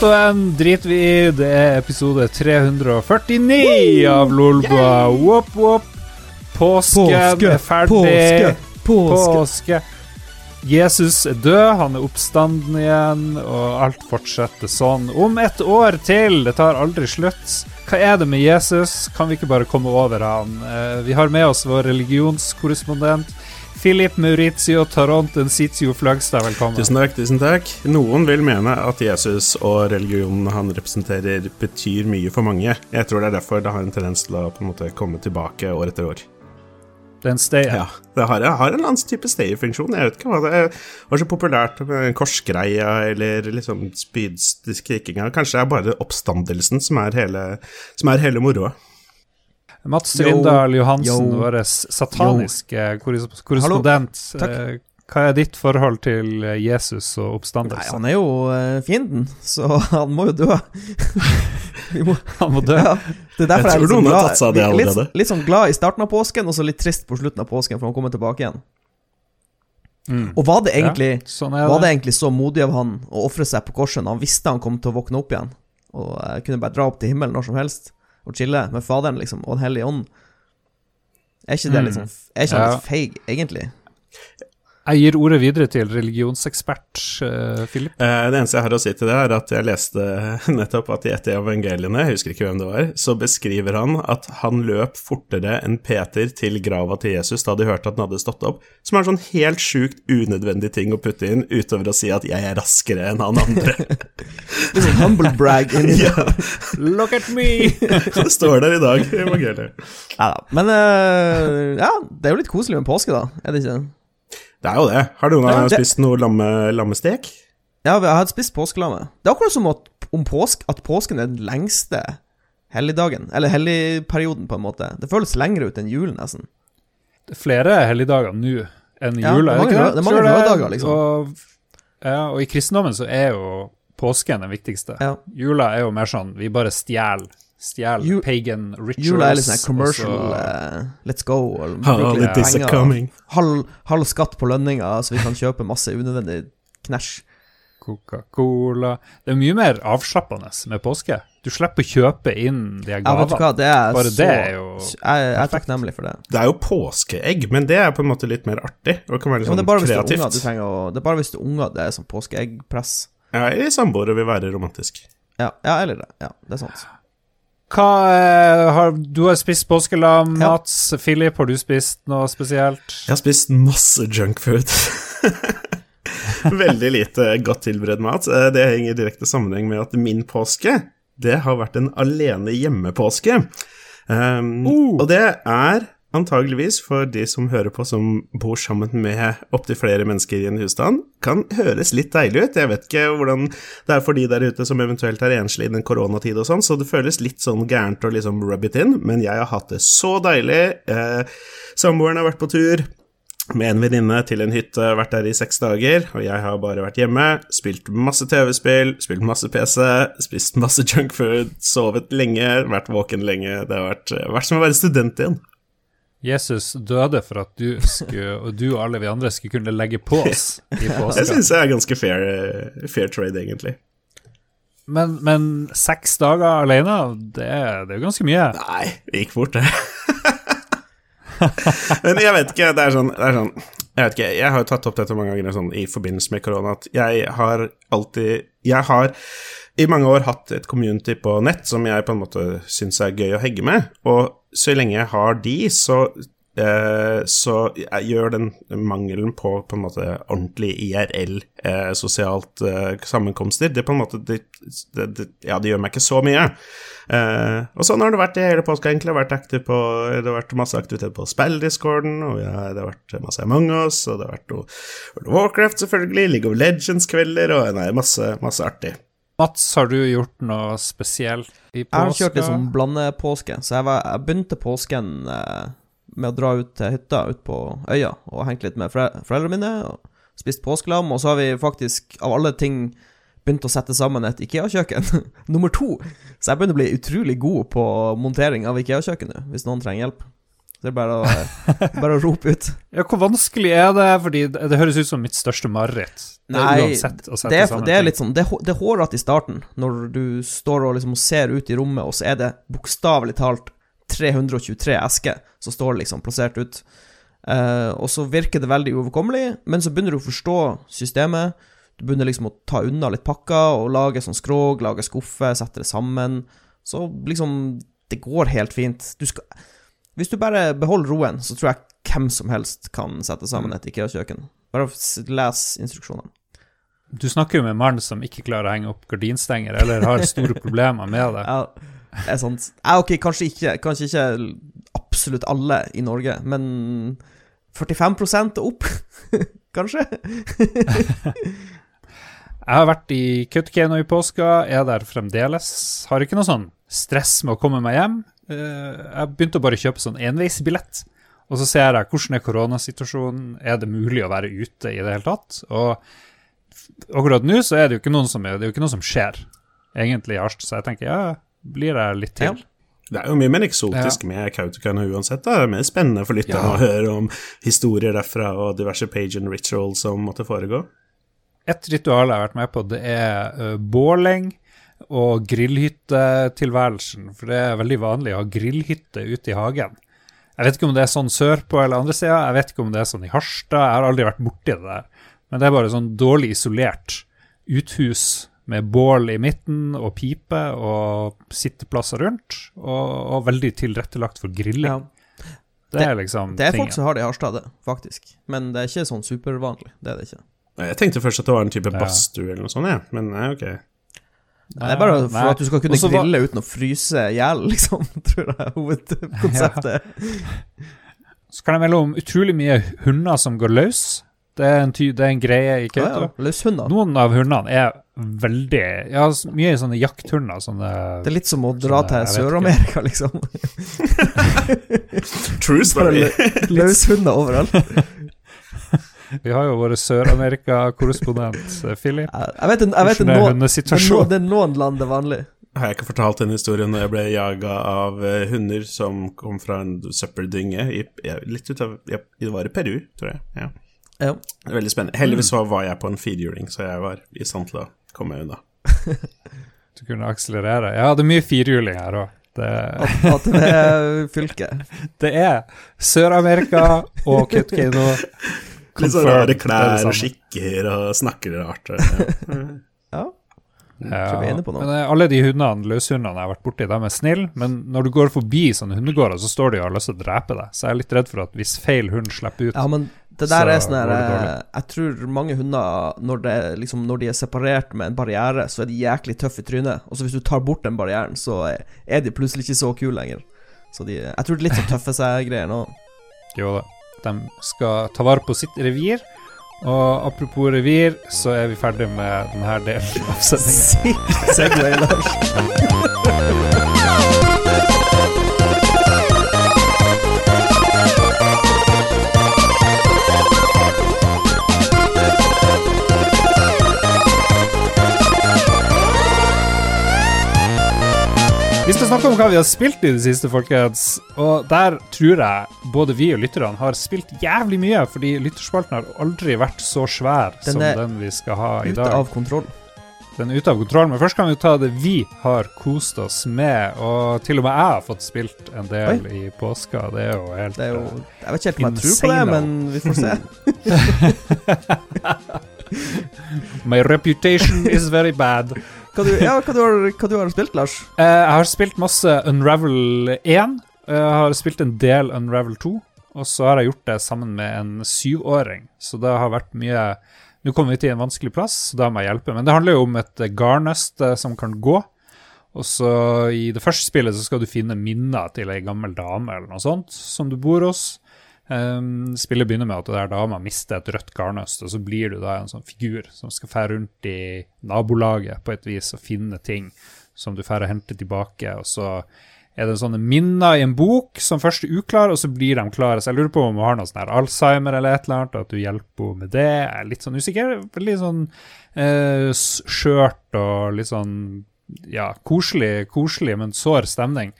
Datoen driter vi i. Det er episode 349 av Lolbua. Wop, wop. Påsken er ferdig. Påske! Påske! Påske. Jesus er død, han er oppstanden igjen, og alt fortsetter sånn. Om et år til! Det tar aldri slutt. Hva er det med Jesus? Kan vi ikke bare komme over han? Eh, vi har med oss vår religionskorrespondent Philip Maurizio Taront Sitio Fløgstad. Velkommen. Tusen takk. tusen takk Noen vil mene at Jesus og religionen han representerer, betyr mye for mange. Jeg tror det er derfor det har en tendens til å på en måte komme tilbake år etter år. Den stayer. Ja, Det har, jeg har en annen type stay-funksjon. Jeg vet ikke hva det var så populært med korsgreia eller liksom spydskrikinga. Kanskje det er bare oppstandelsen som er hele, som er hele moroa. Mats. Rindal Johansen, vår sataniske korrespondent. Eh, Hva er ditt forhold til eh, Jesus og Nei, han er jo eh, fienden, så han må jo dø. Vi må, Han må dø. ja, det er derfor Jeg jeg, er har glad, seg det litt, litt sånn glad i starten av påsken, og så litt trist på slutten av påsken, for han kommer tilbake igjen. Mm. Og var det egentlig, Ja, sånn var det det. egentlig så modig av han å ofre seg på korset når han visste han kom til å våkne opp igjen, og kunne bare dra opp til himmelen når som helst, og chille med Faderen, liksom, og Den hellige ånd? Er ikke det liksom, sånn Er ikke han litt feig, egentlig? Jeg gir ordet videre til religionsekspert eh, Philip. Eh, Det eneste jeg har å si til det, er at jeg leste nettopp at i et av evangeliene, jeg husker ikke hvem det var, så beskriver han at han løp fortere enn Peter til grava til Jesus da de hørte at han hadde stått opp, som er en sånn helt sjukt unødvendig ting å putte inn utover å si at jeg er raskere enn han andre. Sånn humble brag ja, Look at me! det står der i dag i evangeliet. Ja da. Men eh, ja, det er jo litt koselig med påske, da. Er det ikke? Det er jo det. Har noen av dere spist noe lamme, lammestek? Ja, vi har spist påskelamme. Det er akkurat som at, om påsk, at påsken er den lengste helligdagen. Eller helligperioden, på en måte. Det føles lengre ut enn julen, nesten. Det er flere helligdager nå enn Ja, jula. det er ikke det er mange røddager, liksom. Og, ja, og i kristendommen så er jo påsken den viktigste. Ja. Jula er jo mer sånn vi bare stjeler Stjeler pagan rituals. Jula er litt sånn commercial så- uh, Let's go. Holidays are coming. Halv, halv skatt på lønninga, så vi kan kjøpe masse unødvendig knæsj. Coca-Cola Det er mye mer avslappende med påske. Du slipper å kjøpe inn de gavene. Ja, vet du hva, det er Bare så det er jo Jeg, jeg er takknemlig for det. Det er jo påskeegg, men det er på en måte litt mer artig. Og det kan være litt Ja, sånn det er bare hvis du er kreativt. unger du trenger å Det er bare hvis du er unger det er sånn påskeeggpress. Ja, i samboere vil være romantisk. Ja, ja, eller det. Ja, det er sant. Hva eh, har, Du har spist påskelam, Ja. Mats. Philip, har du spist noe spesielt? Jeg har spist masse junkfood. Veldig lite godt tilberedt mat. Eh, Det henger i direkte sammenheng med at min påske, det har vært en alene hjemmepåske. Um, Uh. Og det er antageligvis for de som hører på som bor sammen med opptil flere mennesker i en husstand, kan høres litt deilig ut. Jeg vet ikke hvordan det er for de der ute som eventuelt er enslige i den koronatid og sånn, så det føles litt sånn gærent å liksom rub it in, men jeg har hatt det så deilig. Eh, Samboeren har vært på tur med en venninne til en hytte, vært der i seks dager, og jeg har bare vært hjemme, spilt masse TV-spill, spilt masse PC, spist masse junkfood, sovet lenge, vært våken lenge. Det har vært, vært som å være student igjen. Jesus døde for at du skulle, og du og alle vi andre skulle kunne legge på oss i Det syns jeg er ganske fair, eh, fair trade, egentlig. Men, men seks dager alene, det, det er jo ganske mye. Nei, det gikk fort, det. Men jeg vet ikke, det er sånn, det er sånn Jeg vet ikke, jeg har jo tatt opp dette mange ganger sånn, i forbindelse med korona, at jeg har alltid Jeg har i mange år hatt et community på nett som jeg på en måte syns er gøy å hegge med, og så lenge jeg har de, så eh, så gjør den mangelen på på en måte ordentlig IRL, eh, sosialt eh, sammenkomster, det på en måte det, det, det, Ja, det gjør meg ikke så mye. Eh, og sånn har det vært i hele påska, egentlig. Jeg har vært aktiv på, det har vært masse aktivitet på spilldiscorden, og ja, det har vært masse Among us, og det har vært noe World of Warcraft, selvfølgelig, League of Legends-kvelder, og nei, masse, masse artig. Mats, har du gjort noe spesielt i Jeg har kjørt sånn blandepåske, så jeg, var, jeg begynte påsken eh, med å dra ut til hytta ute på øya og hengt litt med fore foreldrene mine. og Spist påskelam, og så har vi faktisk, av alle ting, begynt å sette sammen et Ikea-kjøkken. Nummer to. Så jeg begynner å bli utrolig god på montering av Ikea-kjøkken nå, hvis noen trenger hjelp. Det er bare å, bare å rope ut. Ja, hvor vanskelig er det? Fordi det, det høres ut som mitt største mareritt. Er Nei, Det er, det er litt sånn Det, det er hårete i starten, når du står og liksom ser ut i rommet, og så er det bokstavelig talt 323 esker som står liksom plassert ut. Eh, og så virker det veldig uoverkommelig, men så begynner du å forstå systemet. Du begynner liksom å ta unna litt pakker og lage sånn skrog, lage skuffe, sette det sammen. Så liksom Det går helt fint. Du skal Hvis du bare beholder roen, så tror jeg hvem som helst kan sette sammen et IKEA-kjøkken. Bare les instruksjonene. Du snakker jo med en mann som ikke klarer å henge opp gardinstenger, eller har store problemer med det. Ja, det er sant. Ja, ok, kanskje ikke, kanskje ikke absolutt alle i Norge, men 45 og opp, kanskje? Jeg har vært i Kautokeino i påska, er der fremdeles. Har ikke noe sånn stress med å komme meg hjem. Eh, Jeg begynte å bare kjøpe sånn enveisbillett, og så ser jeg hvordan er koronasituasjonen, er det mulig å være ute i det hele tatt? Og akkurat nå så er det jo ikke noen som, er, det er jo ikke noe som skjer, egentlig, i Arst, så jeg tenker ja, blir det litt til? Ja. Det er jo mye mer eksotisk med Kautokeino uansett. Det er mer spennende for lytterne Ja. å høre om historier derfra og diverse page and ritual som måtte foregå. Et ritual jeg har vært med på, det er uh, båling og grillhyttetilværelsen. For det er veldig vanlig å ha grillhytte ute i hagen. Jeg vet ikke om det er sånn sørpå eller andre steder, jeg vet ikke om det er sånn i Harstad. Jeg har aldri vært borti det der. Men det er bare sånn dårlig isolert uthus med bål i midten og pipe og sitteplasser rundt, og, og veldig tilrettelagt for grilling. Ja. Det er liksom Det er folk som har det i Harstad, faktisk. Men det er ikke sånn supervanlig. Det er det ikke. Jeg tenkte først at det var en type Ja. badstue eller noe sånt, ja. men nei, ok. Det er bare for Nei. at du skal kunne Også var- grille uten å fryse i hjel, liksom, tror jeg er hovedkonseptet. Så kan jeg melde om utrolig mye hunder som går løs. Det er en, ty det er en greie i Kautokeino. ja. Løshunder. Noen av hundene er veldig Ja, mye sånne jakthunder. Sånne Det er litt som å dra sånne, til Sør-Amerika, liksom. True story. Løshunder overalt. Vi har jo vår Sør-Amerika-korrespondent eh, Philip. Jeg vet, jeg vet er det, er er noen land det er vanlig. Har jeg ikke fortalt den historien når jeg ble jaga av eh, hunder som kom fra en søppeldynge i, litt ut av I Det var i Peru, tror jeg. Ja. Ja. Veldig spennende. Heldigvis så var jeg på en firehjuling, så jeg var i stand til å komme meg unna. Du kunne akselerere. Jeg det er mye firehjuling her òg. Det, At det er fylket. det er Sør-Amerika og Kautokeino. Litt sånn rare det det klær og skikker og snakker rart. Ja. Ja. Ja, noe. men eh, alle de hundene, løshundene jeg har vært borti, de er snille, men når du går forbi sånne hundegårder, så står de og har lyst til å drepe deg. Så jeg er litt redd for at hvis feil hund slipper ut Ja, men det der Så er sånn her går det eh, dårlig. Jeg tror mange hunder, når, det, liksom, når de er separert med en barriere, så er de jæklig tøffe i trynet. Og så hvis du tar bort den barrieren, så er de plutselig ikke så kule lenger. Så de, jeg tror det er litt sånn tøffe seg-greier nå. Jo da. De skal ta vare på sitt revir. Og apropos revir, så er vi ferdig med denne delen av sendingen. Segway, Lars. snakke om hva vi har spilt i det siste, folkens. Og der tror jeg både vi og lytterne har spilt jævlig mye, fordi lytterspalten har aldri vært så svær Den som er den vi skal ha i Ute dag. av kontroll. Den er ute av kontroll. Men først kan vi ta det vi har kost oss med. Og til og med jeg har fått spilt en del i påska. Det er jo helt Det er jo Jeg vet ikke helt om jeg tror på det, men vi får se. My reputation is very bad. Hva du, ja, hva du, har, hva du har spilt, Lars? Eh, jeg har spilt masse Unravel 1. Jeg har spilt en del Unravel 2. Og så har jeg gjort det sammen med en syvåring. Så det har vært mye Nå kommer vi til en vanskelig plass, så da må jeg hjelpe. Men det handler jo om et garnnøst som kan gå. Og så i det første spillet så skal du finne minner til ei gammel dame eller noe sånt som du bor hos. Um, spillet begynner med at det er dama mister et rødt garnnøst, og så blir du da en sånn figur som skal fære rundt i nabolaget på et vis og finne ting som du færer og henter tilbake. Og så er det sånne minner i en bok som først er uklare, og så blir de klare. Så jeg lurer på om hun har noe sånn her Alzheimer eller et eller annet, og at du hjelper henne med det. Jeg er litt sånn usikker. Veldig sånn eh, skjørt og litt sånn ja, koselig, koselig, men sår stemning.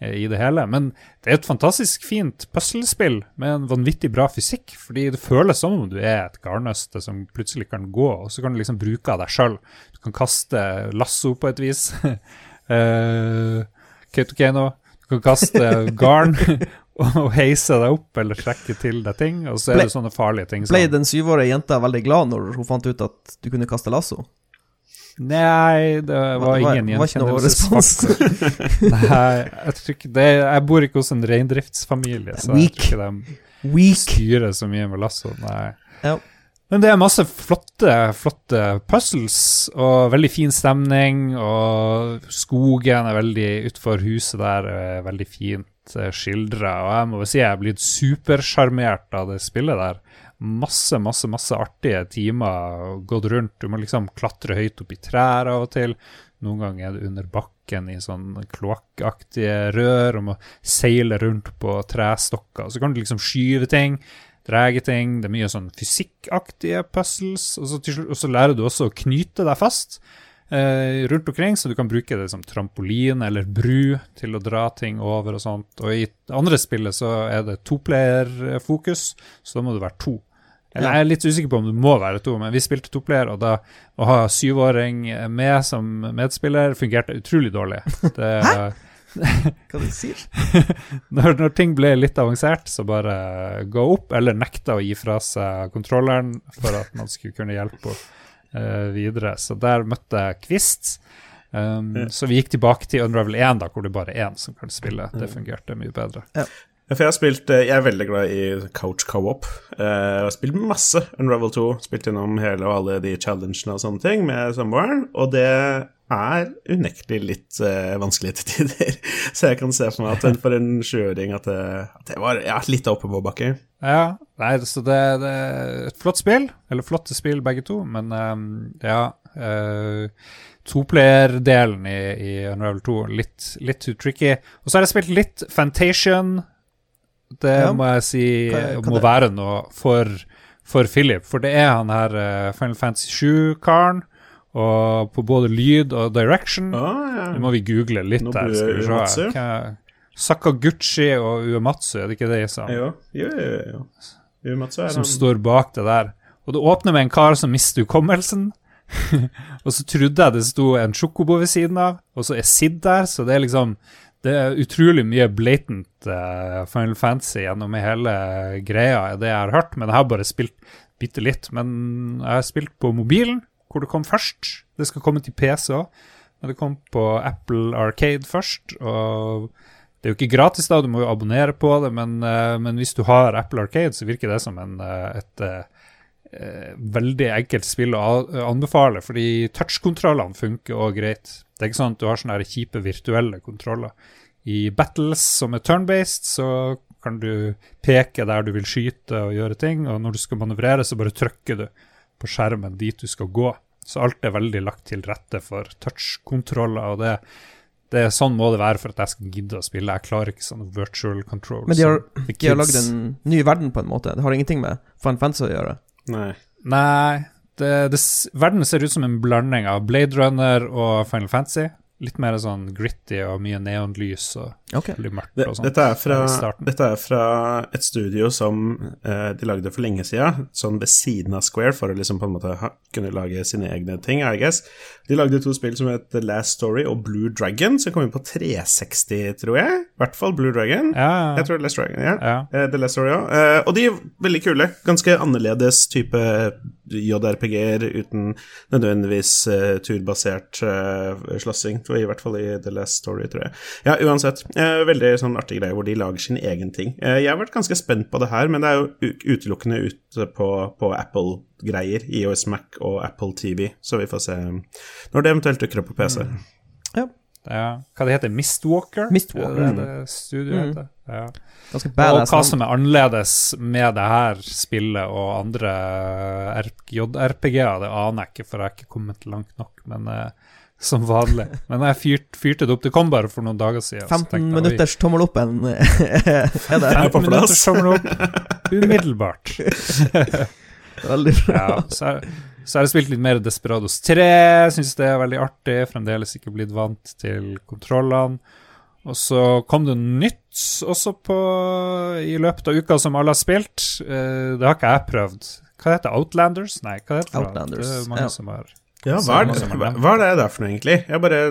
Eh, i det hele. Men det er et fantastisk fint puslespill med en vanvittig bra fysikk. Fordi det føles som om du er et garnnøste som plutselig kan gå, og så kan du liksom bruke av deg sjøl. Du kan kaste lasso på et vis. uh, Kautokeino. Du kan kaste garn og heise deg opp eller trekke til deg ting, og så er Ble- det sånne farlige ting Ble den syvårige jenta veldig glad når hun fant ut at du kunne kaste lasso? Nei, det var ingen gjenkjennelsesfaktor. Nei, jeg tror ikke det Jeg bor ikke hos en reindriftsfamilie, så jeg tror ikke de Weak. styrer så mye med lasso. Nei. Ja. Men det er masse flotte, flotte puzzles og veldig fin stemning. Og skogen er veldig utenfor huset der er veldig fint skildra. Og jeg må si jeg er blitt supersjarmert av det spillet der. Masse, masse, masse artige timer gått rundt. Du må liksom klatre høyt opp i trær av og til. Noen ganger er du under bakken i sånn kloakkaktige rør og må seile rundt på trestokker. Så kan du liksom skyve ting drege ting. Det er mye sånn fysikkaktige puzzles. Og så, slutt, og så lærer du også å knyte deg fast eh, rundt omkring, så du kan bruke det som trampolin eller bru til å dra ting over og sånt. Og i det andre spillet så er det toplayer-fokus, så da må du være to. Eller Jeg er litt usikker på om det må være to, men vi spilte toplayer, og da å ha syvåring med som medspiller fungerte utrolig dårlig. Det, Hva du sier når, når ting ble litt avansert, så bare gå opp, eller nekta å gi fra seg kontrolleren for at man skulle kunne hjelpe henne videre. Så der møtte jeg Kvist. Um, Ja. Så vi gikk tilbake til Unravel 1, da, hvor det bare er én som kan spille. Det fungerte mye bedre. Ja, for jeg har spilt eh, Jeg er veldig glad i couch co-op. Eh, Jeg har spilt masse Unravel 2. Spilt gjennom hele og alle de challengene og sånne ting med samboeren. Og det er unektelig litt uh, vanskelig til tider. Så jeg kan se for meg at for en sjuåring at, at det var ja, litt oppoverbakke. Ja, nei, så det, det er et flott spill. Eller flotte spill, begge to, men um, ja uh, Toplayer-delen i, i Unravel 2 litt, litt too tricky. Og så har jeg spilt litt Fantation. Det Ja. må jeg si Hva- hva må det? være noe for, for Philip. For det er han her uh, Final Fantasy 7-karen. Og på både lyd og direction. Ah, ja. Nå må vi google litt Nå der. Skal vi se. Hva- Sakaguchi og Uematsu, er det ikke det jeg sa? Jo, jo, jo. jo. jo Mats, så er som han står bak det der. Og det åpner med en kar som mister hukommelsen. og så trodde jeg det sto en sjokobo ved siden av, og så er Sid der, så det er liksom Det er utrolig mye blatant uh, Final Fantasy gjennom hele greia, det jeg har hørt, men jeg har bare spilt bitte litt. Men jeg har spilt på mobilen, hvor det kom først. Det skal komme til PC òg, men det kom på Apple Arcade først. og det er jo ikke gratis, da, du må jo abonnere på det, men, uh, men hvis du har Apple Arcade, så virker det som en, uh, et eh, veldig enkelt spill å anbefale, fordi touchkontrollene funker òg greit. Det er ikke sånn at du har sånne kjipe virtuelle kontroller. I battles som er turn-based, så kan du peke der du vil skyte og gjøre ting, og når du skal manøvrere, så bare trykker du på skjermen dit du skal gå. Så alt er veldig lagt til rette for touch-kontroller, og det, det er sånn må det være for at jeg skal gidde å spille. Jeg klarer ikke sånne virtual controls. Men de har, de har lagd en ny verden, på en måte. Det har ingenting med Final Fancy å gjøre. Nei. Nei, det, det, verden ser ut som en blanding av Blade Runner og Final Fantasy. Litt mer sånn gritty og mye neonlys og okay. veldig mørkt og sånt. dette, er fra, dette er fra et studio som eh, de lagde for lenge siden, sånn ved siden av Square, for å liksom på en måte ha, kunne lage sine egne ting, I guess. De lagde to spill som het The Last Story og Blue Dragon, som kom inn på 360, tror jeg. I hvert fall Blue Dragon. Ja, Jeg tror Last Dragon, ja. ja. Eh, The Last Story òg. Eh, og de er veldig kule. Ganske annerledes type JRPG-er uten nødvendigvis eh, turbasert uh, slåssing. I hvert fall i The Last Story, tror jeg. Ja, uansett. eh, veldig sånn artig greie hvor de lager sin egen ting. Eh, jeg har vært ganske spent på det her, men det er jo utelukkende ute på, på Apple-greier. IOS Mac og Apple TV, så vi får se når det eventuelt dukker opp på PC. ja. Hva det heter Mistwalker? Mistwalker. Er det det studioet Mm. heter? Ja. Og hva som er annerledes med det her spillet og andre JRPG-er, det aner jeg ikke, for jeg har ikke kommet langt nok, men eh, som vanlig. Men jeg fyrt, fyrte det opp. Det kom bare for noen dager siden. 15 tenkte jeg, oi, minutters tommel opp en er det. Er 15 minutter tommel opp umiddelbart. Veldig bra. Ja, så, har- så har jeg spilt litt mer Desperados 3. Syns det er veldig artig. Fremdeles ikke blitt vant til kontrollene. Og så kom det nytt også på, i løpet av uka som alle har spilt. Eh, det har ikke jeg prøvd. Hva heter? Outlanders? Nei, hva heter det? Outlanders, Det er mange ja. som har Ja, hva er, det, hva, er det der for noe, egentlig? Jeg bare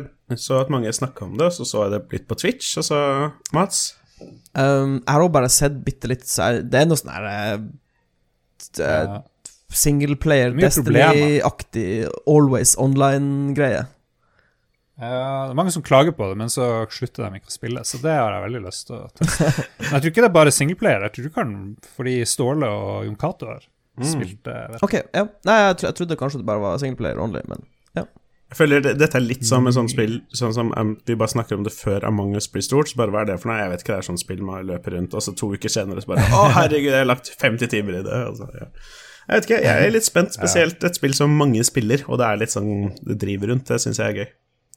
så at mange snakka om det, og så så jeg det blitt på Twitch, og så Mats? Um, jeg har òg bare sett bitte litt så Det er noe sånn her uh, ja. Singleplayer, Destiny-aktig, always online-greie. Ja, det er mange som klager på det, men så slutter de ikke å spille. Så det har jeg veldig lyst til å teste. Men jeg tror ikke det er bare singleplayer. Jeg tror du kan, fordi Ståle og Jon Cato har Mm. Ok, ja. Nei, jeg, tro- jeg trodde kanskje det bare var singleplayer only, men ja. Jeg føler det, dette er litt som et sånt spill Sånn som um, vi bare snakker om det før Among us blir stort, så bare hva er det for noe? Jeg vet ikke, det er sånn spill man løper rundt, og så to uker senere så bare Å, herregud, jeg har lagt 50 timer i det. Altså, ja. Jeg vet ikke, jeg er litt spent, spesielt et spill som mange spiller, og det er litt sånn det driver rundt, det syns jeg er gøy.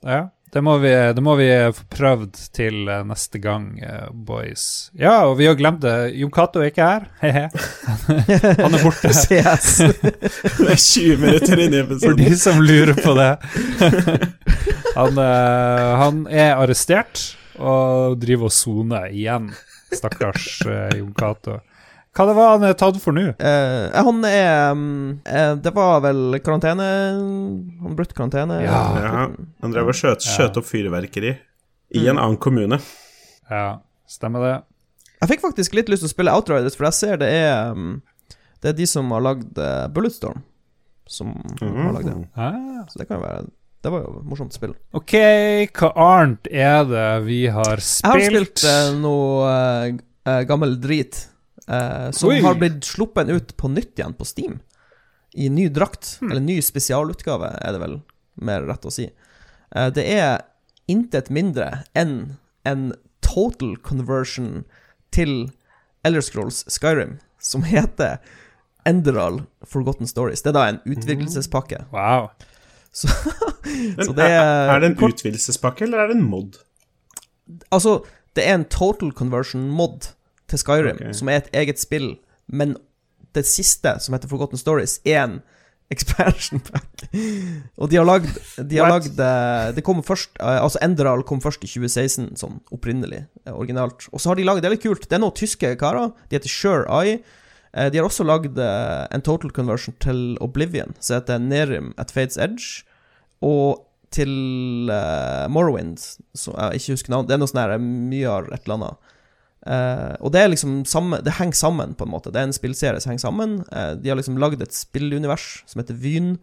Ja, det må, vi, det må vi få prøvd til eh, neste gang, eh, boys. Ja, og vi har glemt det. Jon Cato er ikke her. He-he. Han er borte. Ses. Det er 20 minutter inn i For episoden. de som lurer på det. Han, eh, han er arrestert og driver og soner igjen. Stakkars Jon Cato. Hva det var han er tatt for nå? Eh, han er um, eh, Det var vel karantene Han brøt karantene? Ja. Ja, han drev og skjøt, skjøt opp fyrverkeri i en annen kommune. Ja, stemmer det. Jeg fikk faktisk litt lyst til å spille Outriders, for jeg ser det er um, Det er de som har lagd uh, Bulletstorm, som har lagd det. Mm. Ah. Så det kan jo være Det var jo morsomt spill. OK, hva annet er det vi har spilt? Jeg har spilt uh, noe eh, eh, gammel drit eh, som Oi. har blitt sluppet ut på nytt igjen på Steam. I ny drakt. Hmm. Eller ny spesialutgave, er det vel mer rett å si. Eh, det er intet mindre enn en total conversion til Elder Scrolls Skyrim, som heter Enderal Forgotten Stories. Det er da en utvidelsespakke. Wow. Så, Så det er- er det en utvidelsespakke, eller er det en mod? Altså, det er en total conversion mod til Skyrim, okay. som er et eget spill, men det siste, som heter Forgotten Stories, er en expansion pack. Og de har lagd De har lagd eh, Det kom først eh, Altså, Enderal kom først i 2016, sånn opprinnelig, eh, originalt. Og så har de lagd Det er litt kult. Det er noen tyske karer. De heter Sure Eye. De har også lagd en total conversion til Oblivion, som heter Nerim at Fates Edge. Og til uh, Morrowind, som jeg ikke husker navnet. Det er noe sånn her Myar et eller annet. Eh, og det er liksom samme Det henger sammen, på en måte. Det er en spillserie som henger sammen. Uh, de har liksom lagd et spillunivers som heter Vyn,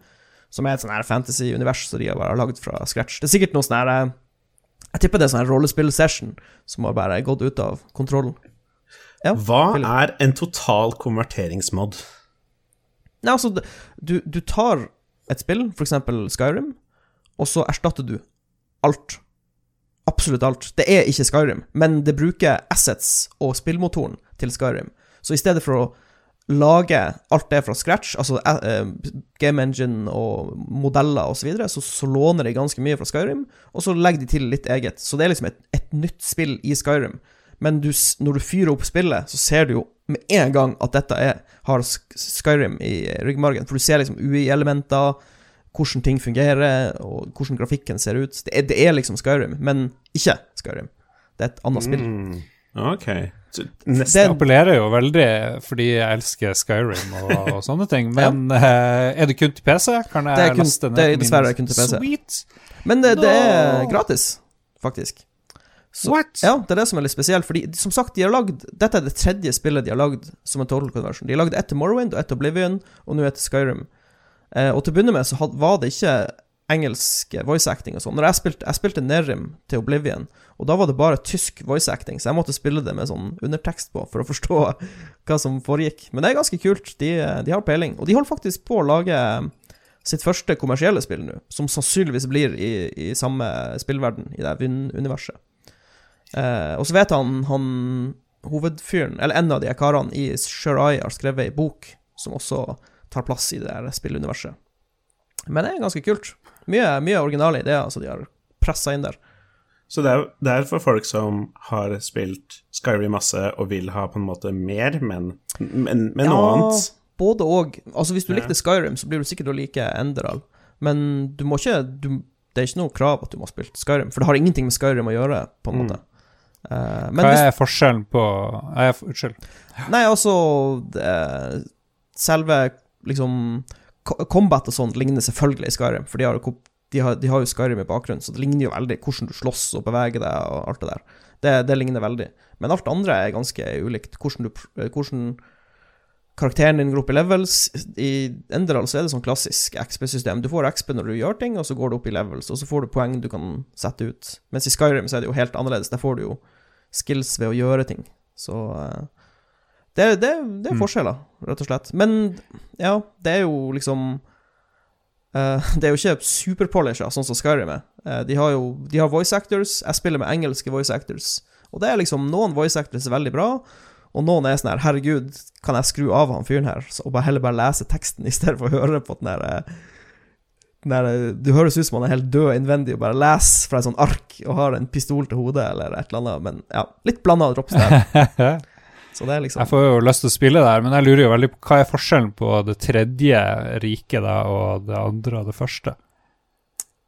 som er et sånn her fantasy-univers som de har bare lagd fra scratch. Det er sikkert noe sånn her uh, Jeg tipper det er sånn her rollespill-session som har bare gått ut av kontrollen. Ja, Hva Philip. er en total konverteringsmod? Nei, altså, du, du tar et spill, eksempel Skyrim, og så erstatter du alt. Absolutt alt. Det er ikke Skyrim, men det bruker assets og spillmotoren til Skyrim. Så i stedet for å lage alt det fra scratch, altså eh, eh, game engine og modeller osv., så, videre, så så låner de ganske mye fra Skyrim, og så legger de til litt eget. Så det er liksom et, et nytt spill i Skyrim. Men du, når du fyrer opp spillet, så ser du jo med en gang at dette er, har Skyrim i ryggmargen. For du ser liksom UI-elementer, hvordan ting fungerer, og hvordan grafikken ser ut. Det er, det er liksom Skyrim, men ikke Skyrim. Det er et annet spill. Mm, ok. Neste Det- appellerer jo veldig fordi jeg elsker Skyrim og, og sånne ting. Men eh, er det kun til PC? Kan jeg kun- laste ned det er min dessverre kun til PC. Sweet. Men det, det er gratis, faktisk. Så- What? Ja, det er det som er litt spesielt. Fordi som sagt, de har lagd Dette er det tredje spillet de har lagd som en total conversion. De har lagd ett til Morrowind og ett til Oblivion, og nå ett til Skyrim. Eh, og til å begynne med så var det ikke engelsk voice acting og sånn. Når jeg spilte, jeg spilte Nerim til Oblivion, og da var det bare tysk voice acting, så jeg måtte spille det med sånn undertekst på for å forstå hva som foregikk. Men det er ganske kult. De, de har peiling. Og de holder faktisk på å lage sitt første kommersielle spill nå, som sannsynligvis blir i, i samme spillverden, i det Vyn-universet. Eh, og så vet han, han hovedfyren, eller en av de karene i Sure Eye, har skrevet ei bok som også tar plass i det der spilluniverset. Men det er ganske kult. Mye, mye originale ideer altså de har pressa inn der. Så det er, det er for folk som har spilt Skyrim masse og vil ha på en måte mer, men, men, men noe annet. både og. Altså, hvis du Ja. likte Skyrim, så blir du sikkert å like Enderal. Men du må ikke du, Det er ikke noe krav at du må ha spilt Skyrim, for det har ingenting med Skyrim å gjøre, på en Mm. måte. Eh, men Hva hvis, er forskjellen på Unnskyld. Nei, altså det, Selve liksom Combat og sånt ligner selvfølgelig i Skyrim, for de har, de, har, de har jo Skyrim i bakgrunnen, så det ligner jo veldig hvordan du slåss og beveger deg og alt det der. Det, det ligner veldig. Men alt andre er ganske ulikt. Hvordan, du, hvordan karakteren din går opp i levels. I Enderal så er det sånn klassisk XP-system. Du får XP når du gjør ting, og så går du opp i levels, og så får du poeng du kan sette ut. Mens i Skyrim så er det jo helt annerledes. Der får du jo skills ved å gjøre ting. Så eh, det, det, det er Mm. forskjeller, rett og slett. Men ja, det er jo liksom eh, Det er jo ikke superpolisher, sånn som Skyrim er. Eh, de har jo de har voice actors. Jeg spiller med engelske voice actors. Og det er liksom Noen voice actors er veldig bra, og noen er sånn her Herregud, kan jeg skru av han fyren her, og bare heller bare lese teksten i stedet for å høre på den der eh, den der, Du høres ut som han er helt død innvendig og bare leser fra et sånt ark og har en pistol til hodet eller et eller annet, men ja, litt blanda drops der. Jeg Så det er liksom får jo lyst til å spille der, men jeg lurer jo veldig på hva er forskjellen på det tredje riket da, og det andre og det første?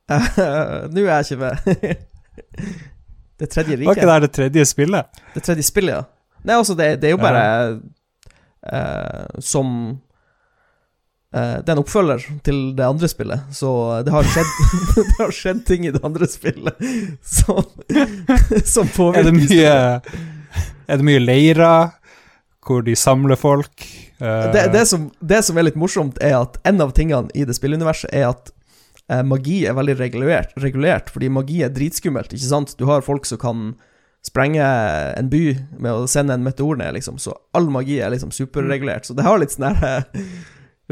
Nå er jeg ikke med. det tredje Var ikke det det tredje spillet? Det tredje spillet, ja. Nei, altså, det, det er jo bare uh, som uh, Det er en oppfølger til det andre spillet, så det har skjedd Det har skjedd ting i det andre spillet som, som Er påvirker det mye, er det mye leirer hvor de samler folk? Eh, det, det, som, det som er litt morsomt, er at en av tingene i det spilluniverset er at eh, magi er veldig regulert, regulert, fordi magi er dritskummelt, ikke sant? Du har folk som kan sprenge en by med å sende en meteor ned, liksom, så all magi er liksom superregulert. Så det har litt sånn her eh,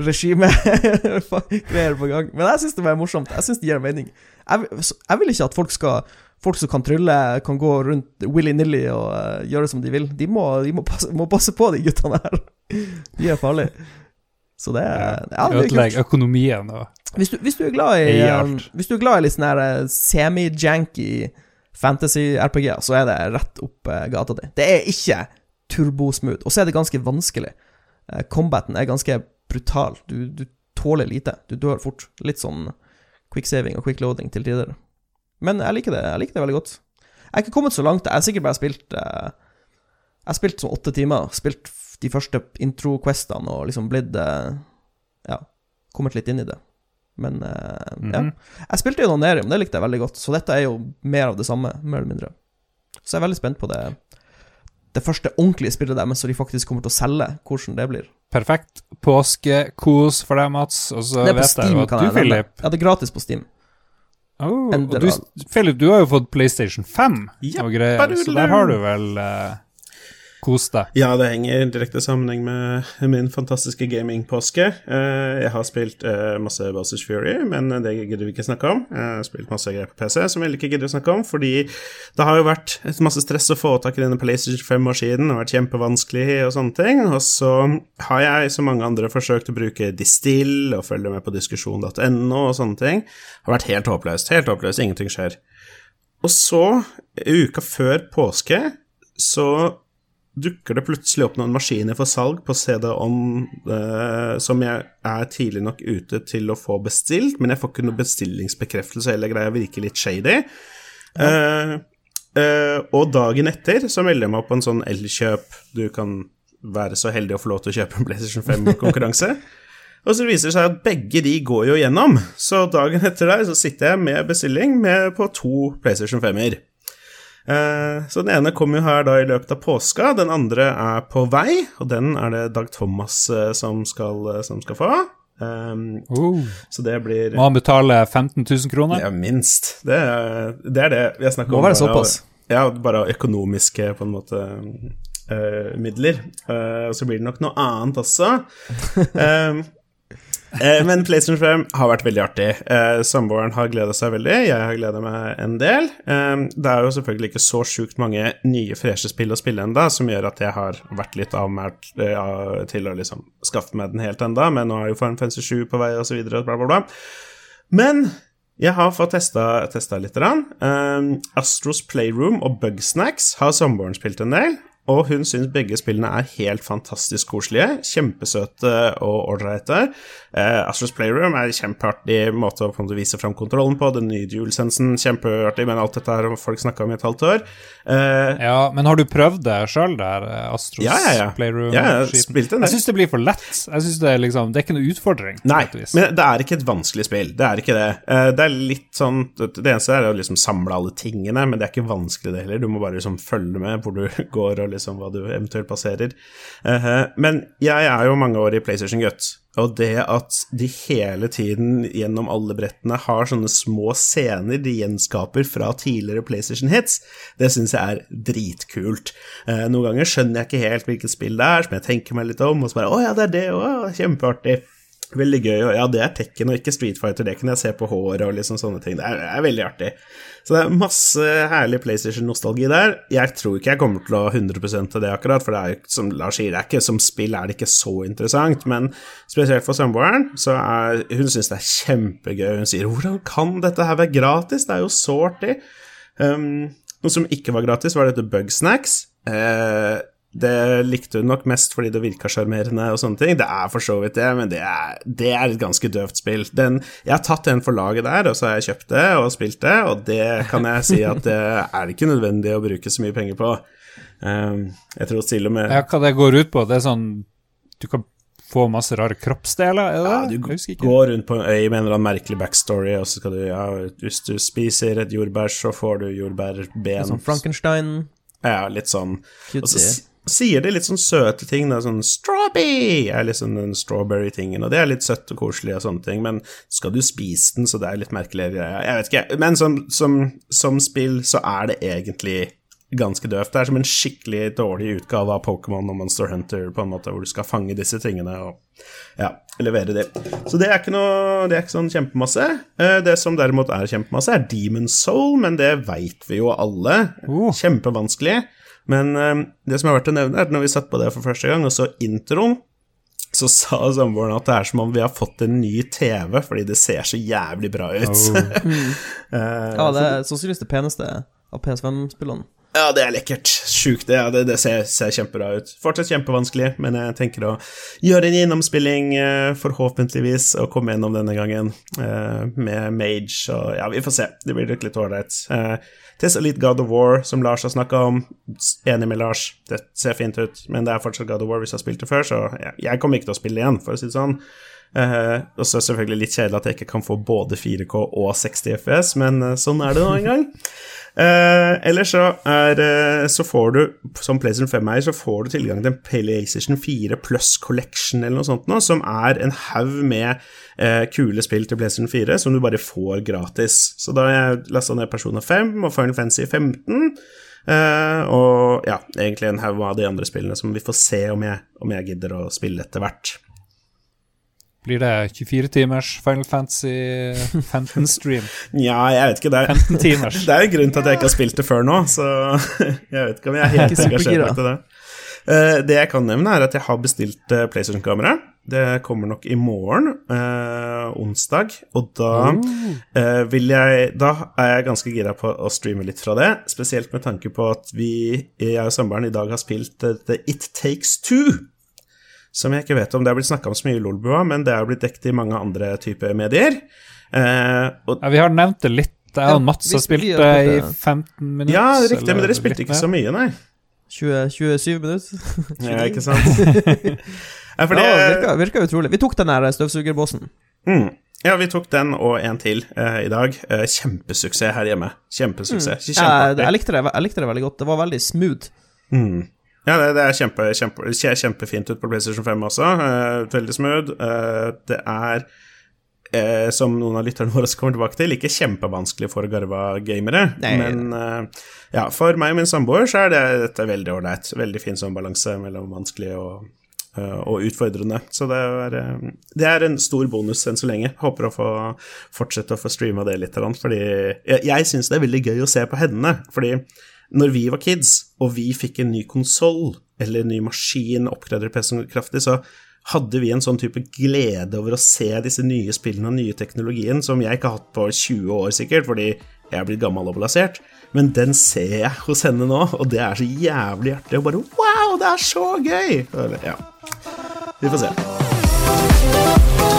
regime-greier på gang. Men jeg syns det var morsomt. Jeg syns det gir mening. Jeg, jeg vil ikke at folk skal Folk som kan trylle, kan gå rundt willy-nilly og uh, gjøre som de vil. De må, de må, passe, må passe på, de guttene her. De er farlige. Så det er, ja, kult. Økonomien og Hvis du, hvis du er glad i eh. Hvis du er glad i litt sånn eh, semi-janky fantasy-RPG, så er det rett opp gata di. Det er ikke turbosmooth, og så er det ganske vanskelig. Combaten er ganske brutal. Du, du tåler lite. Du dør fort. Litt sånn quicksaving og quickloading til tider. Men jeg liker det Jeg liker det veldig godt. Jeg har ikke kommet så langt. Jeg har sikkert bare spilt eh, Jeg har spilt sånn åtte timer. Spilt de første intro-questene og liksom blitt eh, Ja, kommet litt inn i det. Men eh, ja. Mhm. Jeg spilte jo Nonerium, det likte jeg veldig godt, så dette er jo mer av det samme, mer eller mindre. Så jeg er veldig spent på det Det første ordentlige spillet deres, så de faktisk kommer til å selge, hvordan det blir. perfekt påskekos for deg, Mats. Og så er på jeg Steam, jo at du. Philip Ja, det er gratis på Steam. Oh, og du, Philip, du har jo fått PlayStation 5 Ja, og greier, så der har du vel eh, kost deg. Ja, det henger i direkte sammenheng med min fantastiske gamingpåske. Eh, Jeg har spilt eh, masse Bowsers Fury, men det gidder vi ikke snakke om. Jeg har spilt masse greier på PC som vi ikke gidder å snakke om, fordi det har jo vært et masse stress å få tak i denne PlayStation 5-maskinen, og vært kjempevanskelig og sånne ting. Og så har jeg, som mange andre, forsøkt å bruke Distill og følge med på diskusjon.no og sånne ting. Det har vært helt håpløst. Helt håpløst. Ingenting skjer. Og så, uka før påske, så dukker det plutselig opp noen maskiner for salg på CD-ON eh, som jeg er tidlig nok ute til å få bestilt, men jeg får ikke noe bestillingsbekreftelse. eller greier, virker litt shady. Eh, eh, og dagen etter så melder jeg meg opp på en sånn Elkjøp Du kan være så heldig å få lov til å kjøpe en PlayStation 5-konkurranse. Og så viser det seg at begge de går jo gjennom. Så dagen etter der så sitter jeg med bestilling med på to PlayStation 5-er. Eh, så den ene kommer jo her da i løpet av påska, den andre er på vei, og den er det Dag Thomas eh, som skal, eh, som skal få. Um, Oh. så det blir Må han betale 15 000 kroner? Ja, minst. Det er det, er det vi har snakka om. Må være såpass. Ja, bare økonomiske, på en måte, uh, midler. Uh, og så blir det nok noe annet også. Eh, men PlayStation 5 har vært veldig artig. Eh, Samboeren har gleda seg veldig, jeg har gleda meg en del. Eh, det er jo selvfølgelig ikke så sjukt mange nye, freshe spill å spille enda, som gjør at jeg har vært litt avmælt eh, til å liksom skaffe meg den helt enda, men nå er jo Farm 57 på vei, videre, bla, bla, bla. Men jeg har fått testa, testa litt. Um, Astros Playroom og Bugsnacks har samboeren spilt en del. Og hun syns begge spillene er helt fantastisk koselige. Kjempesøte og ålreite. Eh, Astros Playroom er en kjempeartig måte å vise fram kontrollen på. Den nye DualSensen, kjempeartig, men alt dette har folk snakka om i et halvt år. Uh, Ja, men har du prøvd det sjøl, der eh, Astros Ja, ja, ja. Playroom? Ja, jeg spilte. Jeg syns det blir for lett. Jeg synes Det er liksom Det er ikke noe utfordring. Nei, men det er ikke et vanskelig spill. Det er ikke det. Uh, Det er litt sånn Det eneste er å liksom samle alle tingene, men det er ikke vanskelig det heller. Du må bare liksom følge med hvor du går, og liksom hva du eventuelt passerer. Men jeg er jo mange år i PlayStation-gutt, og det at de hele tiden gjennom alle brettene har sånne små scener de gjenskaper fra tidligere PlayStation-hits, det syns jeg er dritkult. Eh, Noen ganger skjønner jeg ikke helt hvilket spill det er, som jeg tenker meg litt om, og så bare Å ja, det er det, å, kjempeartig. Veldig gøy, og ja, det er Tekken og ikke Street Fighter, det kan jeg se på håret og liksom sånne ting. Det er, er veldig artig. Så det er masse herlig PlayStation-nostalgi der. Jeg tror ikke jeg kommer til å ha 100 til det akkurat, for det er jo, som Lars sier, det er ikke, som spill er det ikke så interessant, men spesielt for samboeren, så er hun syns det er kjempegøy. Hun sier 'hvordan kan dette her være gratis', det er jo så artig. Um, noe som ikke var gratis, var dette Bugsnacks. Eh, det likte hun nok mest fordi det virka sjarmerende og sånne ting. Det er for så vidt det, men det er, det er et ganske døvt spill. Den, jeg har tatt den for laget der, og så har jeg kjøpt det og spilt det, og det kan jeg si at det er ikke nødvendig å bruke så mye penger på. Um, jeg tror til og med Ja, hva det går ut på? Det er sånn Du kan få masse rare kroppsdeler, er det Ja, du går rundt på en øy med en eller annen merkelig backstory, og så skal du Ja, hvis du spiser et jordbær, så får du jordbærben. Sånn Frankenstein. Ja, litt sånn. Og så sier de litt sånn søte ting. Er sånn 'strawberry' er liksom den strawberry-tingen, og det er litt søtt og koselig og sånne ting, men skal du spise den, så det er litt merkelig greie. Jeg vet ikke. Men som, som, som spill så er det egentlig ganske døvt. Det er som en skikkelig dårlig utgave av Pokémon og Monster Hunter, på en måte, hvor du skal fange disse tingene og ja, levere dem. Så det er ikke noe Det er ikke sånn kjempemasse. Eh, Det som derimot er kjempemasse, er Demon Soul, men det veit vi jo alle. Oh. Kjempevanskelig. Men eh, det som er verdt å nevne, er at når vi satt på det for første gang, og så introen, så sa samboeren at det er som om vi har fått en ny TV, fordi det ser så jævlig bra ut. Eh, Ja, det er sannsynligvis det peneste av PS5-spillene. Ja, det er lekkert. Sjukt. Det, ja, det, det ser, ser kjempebra ut. Fortsatt kjempevanskelig, men jeg tenker å gjøre en gjennomspilling, eh, forhåpentligvis, og komme gjennom denne gangen eh, med Mage, og ja, vi får se. Det blir nok litt ålreit. Eh, Tessa litt God of War, som Lars har snakka om. Enig med Lars, det ser fint ut, men det er fortsatt God of War hvis jeg har spilt det før, så jeg kommer ikke til å spille igjen, for å si det sånn. Uh, og så er det selvfølgelig litt kjedelig at jeg ikke kan få både 4K og 60 FS, men eh, sånn er det nå en gang. Uh, ellers så er eh, Så får du, som PlayStation 5-eier, så får du tilgang til en PlayStation 4 Plus Collection eller noe sånt nå, som er en haug med eh, kule spill til PlayStation 4 som du bare får gratis. Så da har jeg lasta ned Persona 5 og Final Fantasy 15. eh, og ja, egentlig en haug av de andre spillene som vi får se om jeg, om jeg gidder å spille etter hvert. Blir det 24 timers Final Fantasy 15-stream? Nja, jeg vet ikke. Det er, 15 timers. det er en grunn til at jeg ikke har spilt det før nå, så jeg vet ikke om jeg er helt engasjert til det. Uh, det jeg kan nevne, er at jeg har bestilt uh, PlayStation-kamera. Det kommer nok i morgen, uh, onsdag, og da eh, vil jeg Da er jeg ganske gira på å streame litt fra det, spesielt med tanke på at vi, jeg og samboeren, i dag har spilt The It Takes Two. Som jeg ikke vet om det har blitt snakka om så mye i Lolbua, men det har blitt dekket i mange andre typer medier. Eh, og Ja, vi har nevnt det litt. Jeg Ja, og Mats som har spilt det i 15 minutter. Ja, riktig, men dere spilte ikke mer. så mye, nei. 20, 27 minutter. Ja, ikke sant? ja, for Ja, det, virka, virka utrolig. Vi tok den der støvsugerbåsen. mm, ja, vi tok den og en til eh, i dag. Eh, kjempesuksess her hjemme. Kjempesuksess. Jeg, Kjempeartig. jeg, likte det, jeg likte det veldig godt. Det var veldig smooth. Mm. Ja, det, det er kjempe, kjempe, kjempefint ut på PlayStation 5 også. Uh, veldig smooth. Uh, det er, uh, som noen av lytterne våre kommer tilbake til, ikke kjempevanskelig for garva gamere. Nei. Men ja, for meg og min samboer så er det, dette veldig ålreit. Veldig fin sånn balanse mellom vanskelig og, og utfordrende. Så det er, det er en stor bonus enn så lenge. Håper å få fortsette å få streama det litt, fordi jeg, jeg syns det er veldig gøy å se på hendene. Fordi når vi var kids, og vi fikk en ny konsoll eller en ny maskin oppgraderer PC kraftig, så hadde vi en sånn type glede over å se disse nye spillene og nye teknologien som jeg ikke har hatt på 20 år, sikkert, fordi Jeg er blitt gammel og blasert, men den ser jeg hos henne nå, og det er så jævlig hjertelig. Og bare wow, det er så gøy! Ja. Vi får se.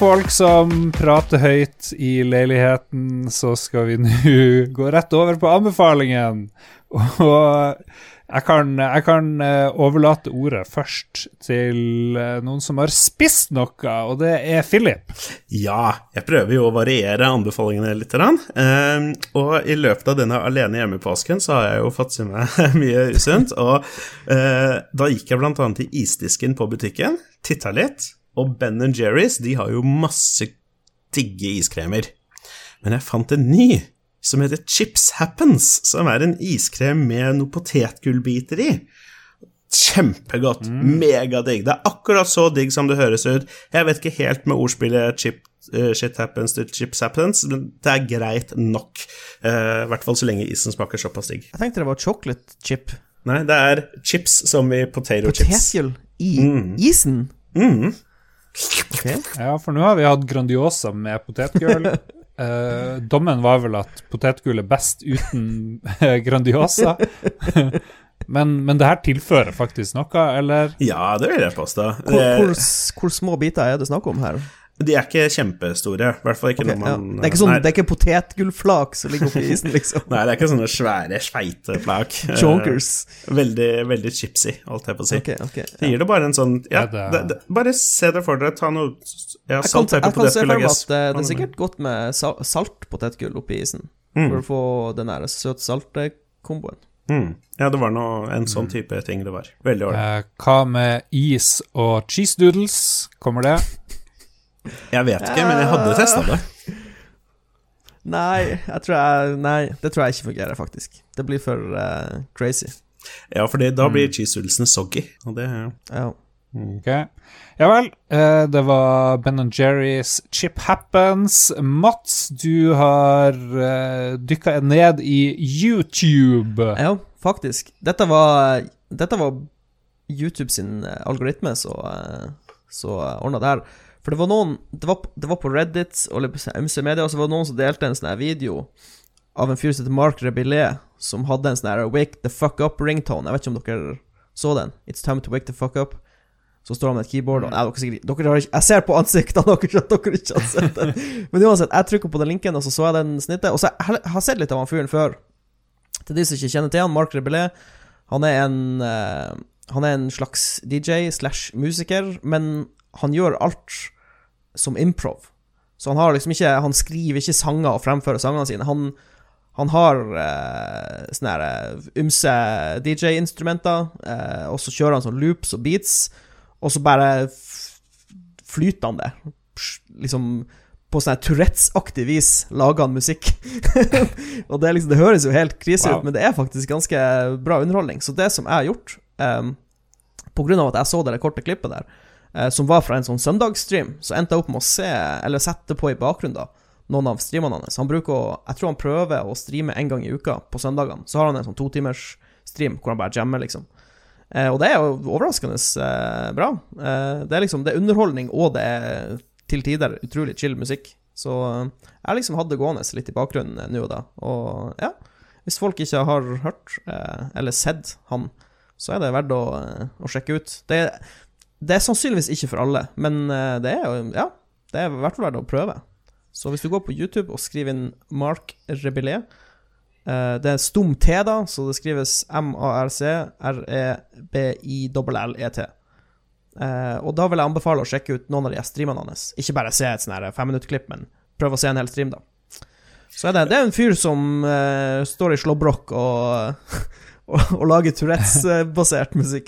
Folk som prater høyt i leiligheten, så skal vi nå gå rett over på anbefalingen. Og jeg kan, jeg kan eh, overlate ordet først til eh, noen som har spist noe, og det er Philip. Ja, jeg prøver jo å variere anbefalingene litt. Eh, og i løpet av denne alene hjemme-påsken så har jeg jo fått i meg mye usunt. Og eh, da gikk jeg annet til isdisken på butikken, titta litt, og Ben Jerry's de har jo masse digge iskremer. Men jeg fant en ny som heter Chips Happens, som er en iskrem med noen potetgullbiter i. Kjempegodt. Megadigg. Det er akkurat så digg som det høres ut. Jeg vet ikke helt med ordspillet chip, uh, shit happens to chips happens, men det er greit nok. Uh, I hvert fall så lenge isen smaker såpass digg. Jeg tenkte det var chocolate chip. Nei, det er chips som i potato chips. Potetgull i isen? Mm. Ok. Ja, for nå har vi hatt Grandiosa med potetgull. Eh, dommen var vel at potetgull er best uten eh, Grandiosa. men, men det her tilfører faktisk noe, eller? Ja, det vil jeg påstå. Hvor, hvor, hvor små biter er det snakk om her? De er ikke kjempestore. I hvert fall ikke Ok, når ja. Det er ikke sånn, det er ikke potetgullflak som ligger oppi isen, liksom. Nei, det er ikke sånne svære sveiteflak. flak. Chonkers. Veldig, veldig chipsy, holdt jeg på å si. Okay, okay, ja. Det gir det bare en sånn Ja, det- det, bare se det for dere. Ta noe ja, Jeg kan, salt, jeg pepper, kan se for meg at det, det er sikkert godt med Saltpotetgull salt potetgull oppi isen. Mm. For å få den der søt-salte-komboen. Mm. Ja, det var noe, en sånn type ting det var. Veldig ålreit. Eh, hva med is og cheese doodles? Kommer det? Jeg vet ikke, men jeg hadde testa det. Nei, jeg tror jeg Nei, det tror jeg ikke fungerer, faktisk. Det blir for uh, crazy. Ja, for da blir cheese doodlesene soggy, og det Ja. Okay. Ja vel. eh, det var Ben Jerry's Chip Happens. Mats, du har uh, dykka ned i YouTube. ja, faktisk. Dette var Dette var YouTube sin eh, algoritme som uh, ordna det her. For det var noen Det var, det var på Reddit og MC Media, og så var det noen som delte en sånn video av en fyr som heter Mark Rebillé, som hadde en sånn her Wake the fuck up-ringtone. Jeg vet ikke om dere så den? It's time to wake the fuck up. Så står han med et keyboard og Nei, dere, sikkert, dere har ikke Jeg ser på ansiktene deres at dere ikke har sett den. Men uansett, jeg trykker på den linken, og så så jeg den snittet. Og så jeg har sett litt av han fyren før. Til de som ikke kjenner til han, Mark Rebillé, han er en uh, Han er en slags DJ slash musiker, men han gjør alt som improv. Så han har liksom ikke Han skriver ikke sanger og fremfører sangene sine. Han, han har eh, sånne her eh, ymse DJ-instrumenter, eh, og så kjører han sånn loops og beats, og så bare flyter han det. Liksom på sånn Tourettes-aktig vis lager han musikk. og det, liksom, det høres jo helt krise Wow. ut, men det er faktisk ganske bra underholdning. Så det som jeg har gjort, um, på grunn av at jeg så det korte klippet der, som var fra en sånn søndagsstream, så endte jeg opp med å se, eller sette på i bakgrunnen da, noen av streamene hans. Han bruker å, jeg tror han prøver å streame en gang i uka på søndagene. Så har han en sånn totimers stream hvor han bare jammer, liksom. Eh, og det er jo overraskende eh, bra. Eh, det er liksom Det er underholdning, og det er til tider utrolig chill musikk. Så eh, jeg liksom hadde det gående litt i bakgrunnen eh, nå og da. Og ja, hvis folk ikke har hørt eh, eller sett han, så er det verdt å, eh, å sjekke ut. Det, det er sannsynligvis ikke for alle, men eh, det er jo Ja, det er i hvert fall verdt å prøve. Så hvis du går på YouTube og skriver inn Mark Rebellé eh, Det er stum T, da, så det skrives M-A-R-C-R-E-B-I-L-L-E-T. Eh, og da vil jeg anbefale å sjekke ut noen av de streamene hans. Ikke bare se et sånn femminuttklipp, men prøv å se en hel stream, da. Så er det, det er en fyr som uh, står i slåbrok og, og, og lager Tourettes-basert musikk.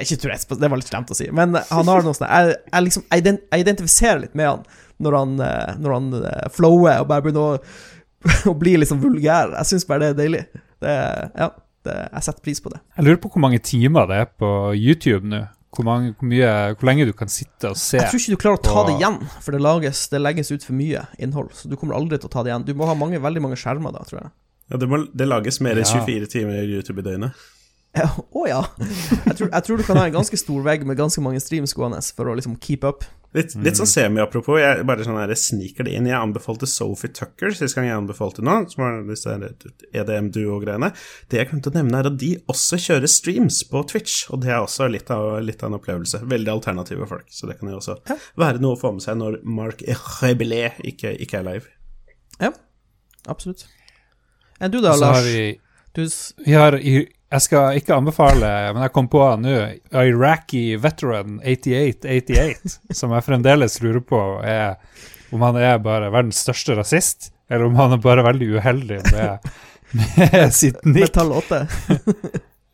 Ikke Tourettes, det var litt slemt å si, men han har noe sånt jeg, jeg, liksom, jeg, identifiserer litt med han når han, eh, når han eh, flower og bare begynner å, å bli liksom vulgær. Jeg syns bare det er deilig. Det, ja, det, jeg setter pris på det. Jeg lurer på hvor mange timer det er på YouTube nå. Hvor, mange, hvor, mye, hvor lenge du kan sitte og se. Jeg tror ikke du klarer å ta det igjen, for det, lages, det legges ut for mye innhold. Så du kommer aldri til å ta det igjen. Du må ha mange, veldig mange skjermer da, tror jeg. Ja, det, må, det lages mer enn Ja. 24 timer YouTube i døgnet. Ja, oh, ja. Jeg tror, jeg tror du kan ha en ganske stor vegg med ganske mange streams gående for å liksom keep up. Litt, litt sånn semi-apropos, jeg bare sånn her, sniker det inn. Jeg anbefalte Sophie Tucker sist gang jeg anbefalte noe, som var disse EDM-duo-greiene. Det jeg glemte å nevne, er at de også kjører streams på Twitch, og det er også litt av, litt av en opplevelse. Veldig alternative folk, så det kan jo også være noe å få med seg når Mark Rebellé ikke, ikke er live. Ja, absolutt. Enn du da, Så har Lars? vi, Du, vi har, i- jeg skal ikke anbefale, men jeg kom på nå, Iraqi veteran 8888, som jeg fremdeles lurer på er om han er bare verdens største rasist, eller om han er bare veldig uheldig med, med sitt nikk. Metall 8.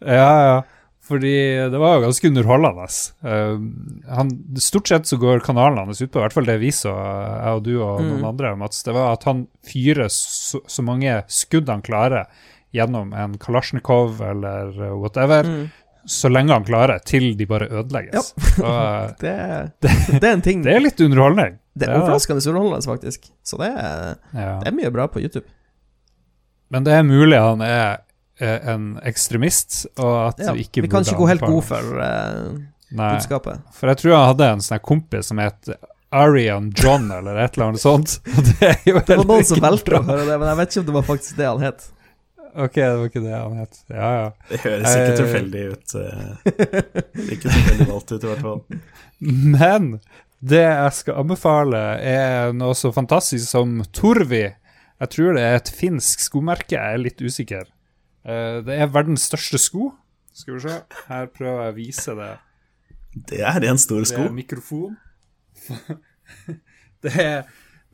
Ja, ja. Fordi det var jo ganske underholdende. Uh, han, stort sett så går kanalen hans ut på, i hvert fall det vi så, jeg og du og Mm. noen andre, Mats, det var at han fyrer så, så mange skudd han klarer gjennom en Kalasjnikov eller whatever, Mm. så lenge han klarer, til de bare ødelegges. Ja. Så, Det, det er en ting. det er litt underholdning. Det er overraskende underholdende, faktisk. Så det er, Ja. det er mye bra på YouTube. Men det er mulig han er eh, en ekstremist, og at Ja, vi ikke vi kan ikke gå helt god for uh, Nei. budskapet. For jeg tror han hadde en sånn kompis som het Arian John, eller et eller annet sånt. Og det er jo Det var noen som valgte å høre det, men jeg vet ikke om det var faktisk det han het. Ok, det var ikke det han het. Ja, ja. Det høres ikke uh, tilfeldig ut. eh, ikke tilfeldig valgt ut, i hvert fall. Men det jeg skal anbefale, er noe så fantastisk som Torvi. Jeg tror det er et finsk skomerke, jeg er litt usikker. Uh, Det er verdens største sko. Skal vi se. Her prøver jeg å vise det. Det er en stor sko. Det er mikrofon. det er,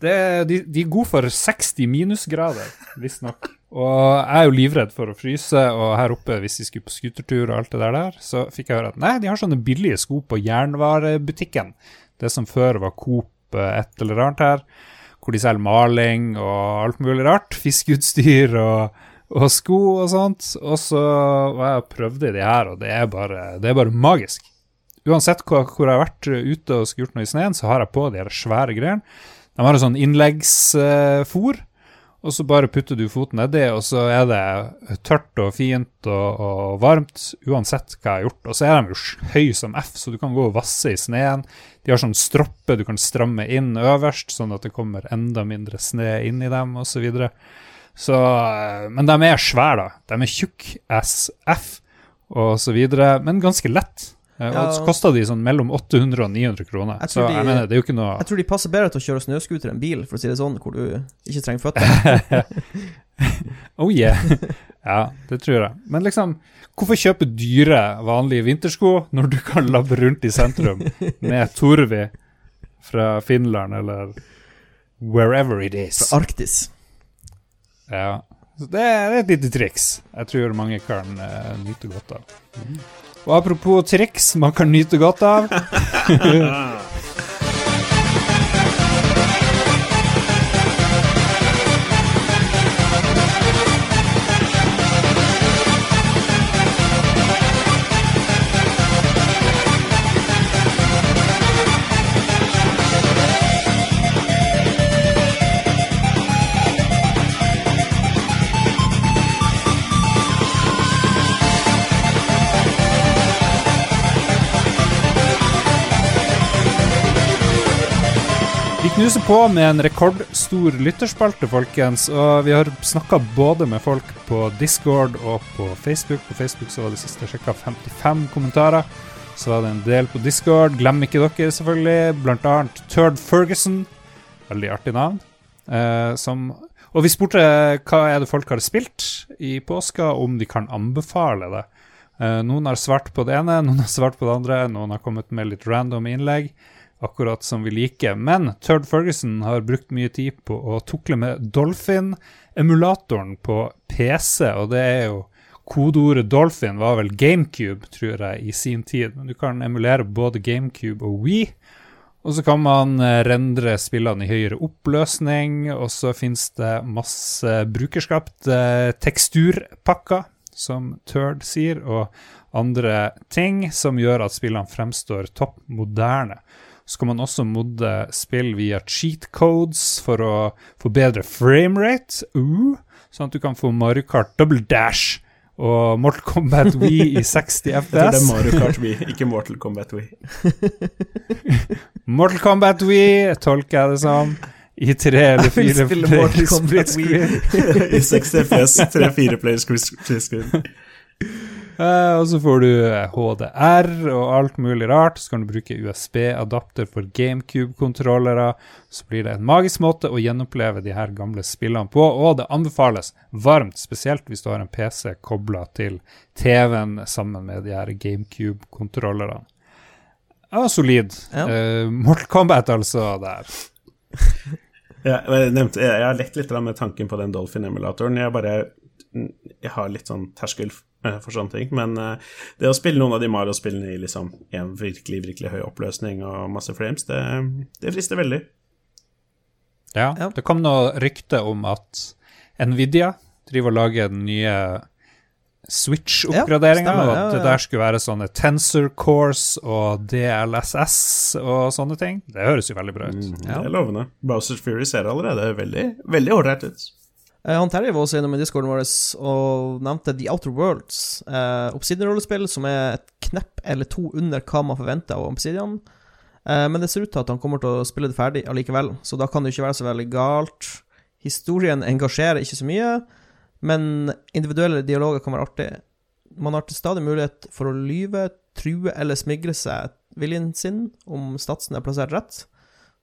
det de, de er gode for 60 minusgrader, visstnok. Og jeg er jo livredd for å fryse, og her oppe, hvis de skulle på skutertur og alt det der, så fikk jeg høre at nei, de har sånne billige sko på jernvarebutikken. Det som før var Coop eh, et eller annet her, hvor de selger maling og alt mulig rart. Fiskeutstyr og, og sko og sånt. Og så var jeg og prøvde de her, og det er bare, det er bare magisk uansett hvor, hvor jeg har vært ute og skulle gjort noe i sneen, så har jeg på de her svære greiene. De har en sånn innleggsfòr, og så bare putter du foten nedi, og så er det tørt og fint og, og varmt, uansett hva jeg har gjort. Og så er de jo høy som F, så du kan gå og vasse i sneen. De har sånn stroppe du kan stramme inn øverst, sånn at det kommer enda mindre sne inn i dem, osv. Så videre. så, eh, men de er svære, da. De er tjukk SF og så videre, men ganske lett. Eh, Ja. Og så koster de sånn mellom 800 og 900 kroner. Jeg Så de- jeg mener, det er jo ikke noe Jeg tror de passer bedre til å kjøre snøscooter enn bil, for å si det sånn, hvor du ikke trenger føtter. Oh yeah. ja, det tror jeg. Men liksom, hvorfor kjøpe dyre, vanlige vintersko når du kan labbe rundt i sentrum med Torvi fra Finland eller wherever it is? Fra Arktis. Ja. Så det er et lite triks jeg tror mange kan uh, nyte godt av. Og apropos triks man kan nyte godt av knuser på med en rekordstor lytterspalte, folkens. Og vi har snakka både med folk på Discord og på Facebook. På Facebook så var det siste sjekka 55 kommentarer. Så var det en del på Discord. Glem ikke dere, selvfølgelig. Blant annet Turd Ferguson. Veldig artig navn. Eh, som, og vi spurte hva er det folk har spilt i påska, om de kan anbefale det. Eh, noen har svart på det ene, noen har svart på det andre, noen har kommet med litt random innlegg, akkurat som vi liker. Men Turd Ferguson har brukt mye tid på å tukle med Dolphin-emulatoren på PC, og det er jo Kodeordet Dolphin var vel GameCube, tror jeg, i sin tid. Men du kan emulere både GameCube og Wii. Og så kan man eh, rendre spillene i høyere oppløsning, og så finnes det masse brukerskapte teksturpakker, som Turd sier, og andre ting som gjør at spillene fremstår topp moderne. Så kan man også modde spill via cheat codes for å få bedre framerate, uh, sånn at du kan få Mario Kart Double Dash og Mortal Kombat Wii i 60 Jeg tror det er Mario Kart Wii, ikke Mortal Kombat Wii. Mortal Kombat Wii tolker jeg det som. I tre eller fire spille player Mortal Kombat split screen. I 60 FPS, 3-4 players split screen. Eh, og så får du eh, HDR og alt mulig rart. Så kan du bruke USB-adapter for GameCube-kontrollere. Så blir det en magisk måte å gjenoppleve de her gamle spillene på, og det anbefales varmt, spesielt hvis du har en PC kobla til TV-en sammen med de her GameCube-kontrollerne. Ja, solid. Ja. Uh, Mortal Kombat, altså, der. Ja, jeg, nevnte, jeg, jeg har lekt litt med tanken på den Dolphin-emulatoren. Jeg bare Jeg har litt sånn terskel eh, for sånne ting. Men eh, det å spille noen av de Mario-spillene i liksom en virkelig, virkelig høy oppløsning og masse frames, det, det frister veldig. Ja, Ja. Det kom noe rykte om at Nvidia driver og lager den nye Switch-oppgraderinga, Ja, og ja, at det der skulle være sånne Tensor Cores og DLSS og sånne ting. Det høres jo veldig bra ut. Mm, Ja. Det er lovende. Bowsers Fury ser allerede veldig veldig ålreit ut. Eh, Han Terje var også innom i discorden vår og nevnte The Outer Worlds. Eh, Obsidian-rollespill som er et knepp eller to under hva man forventer av Obsidian. Eh, men det ser ut til at han kommer til å spille det ferdig allikevel, så da kan det ikke være så veldig galt. Historien engasjerer ikke så mye, men individuelle dialoger kan være artig. Man har til stadig mulighet for å lyve, true eller smigre seg viljen sin om statsen er plassert rett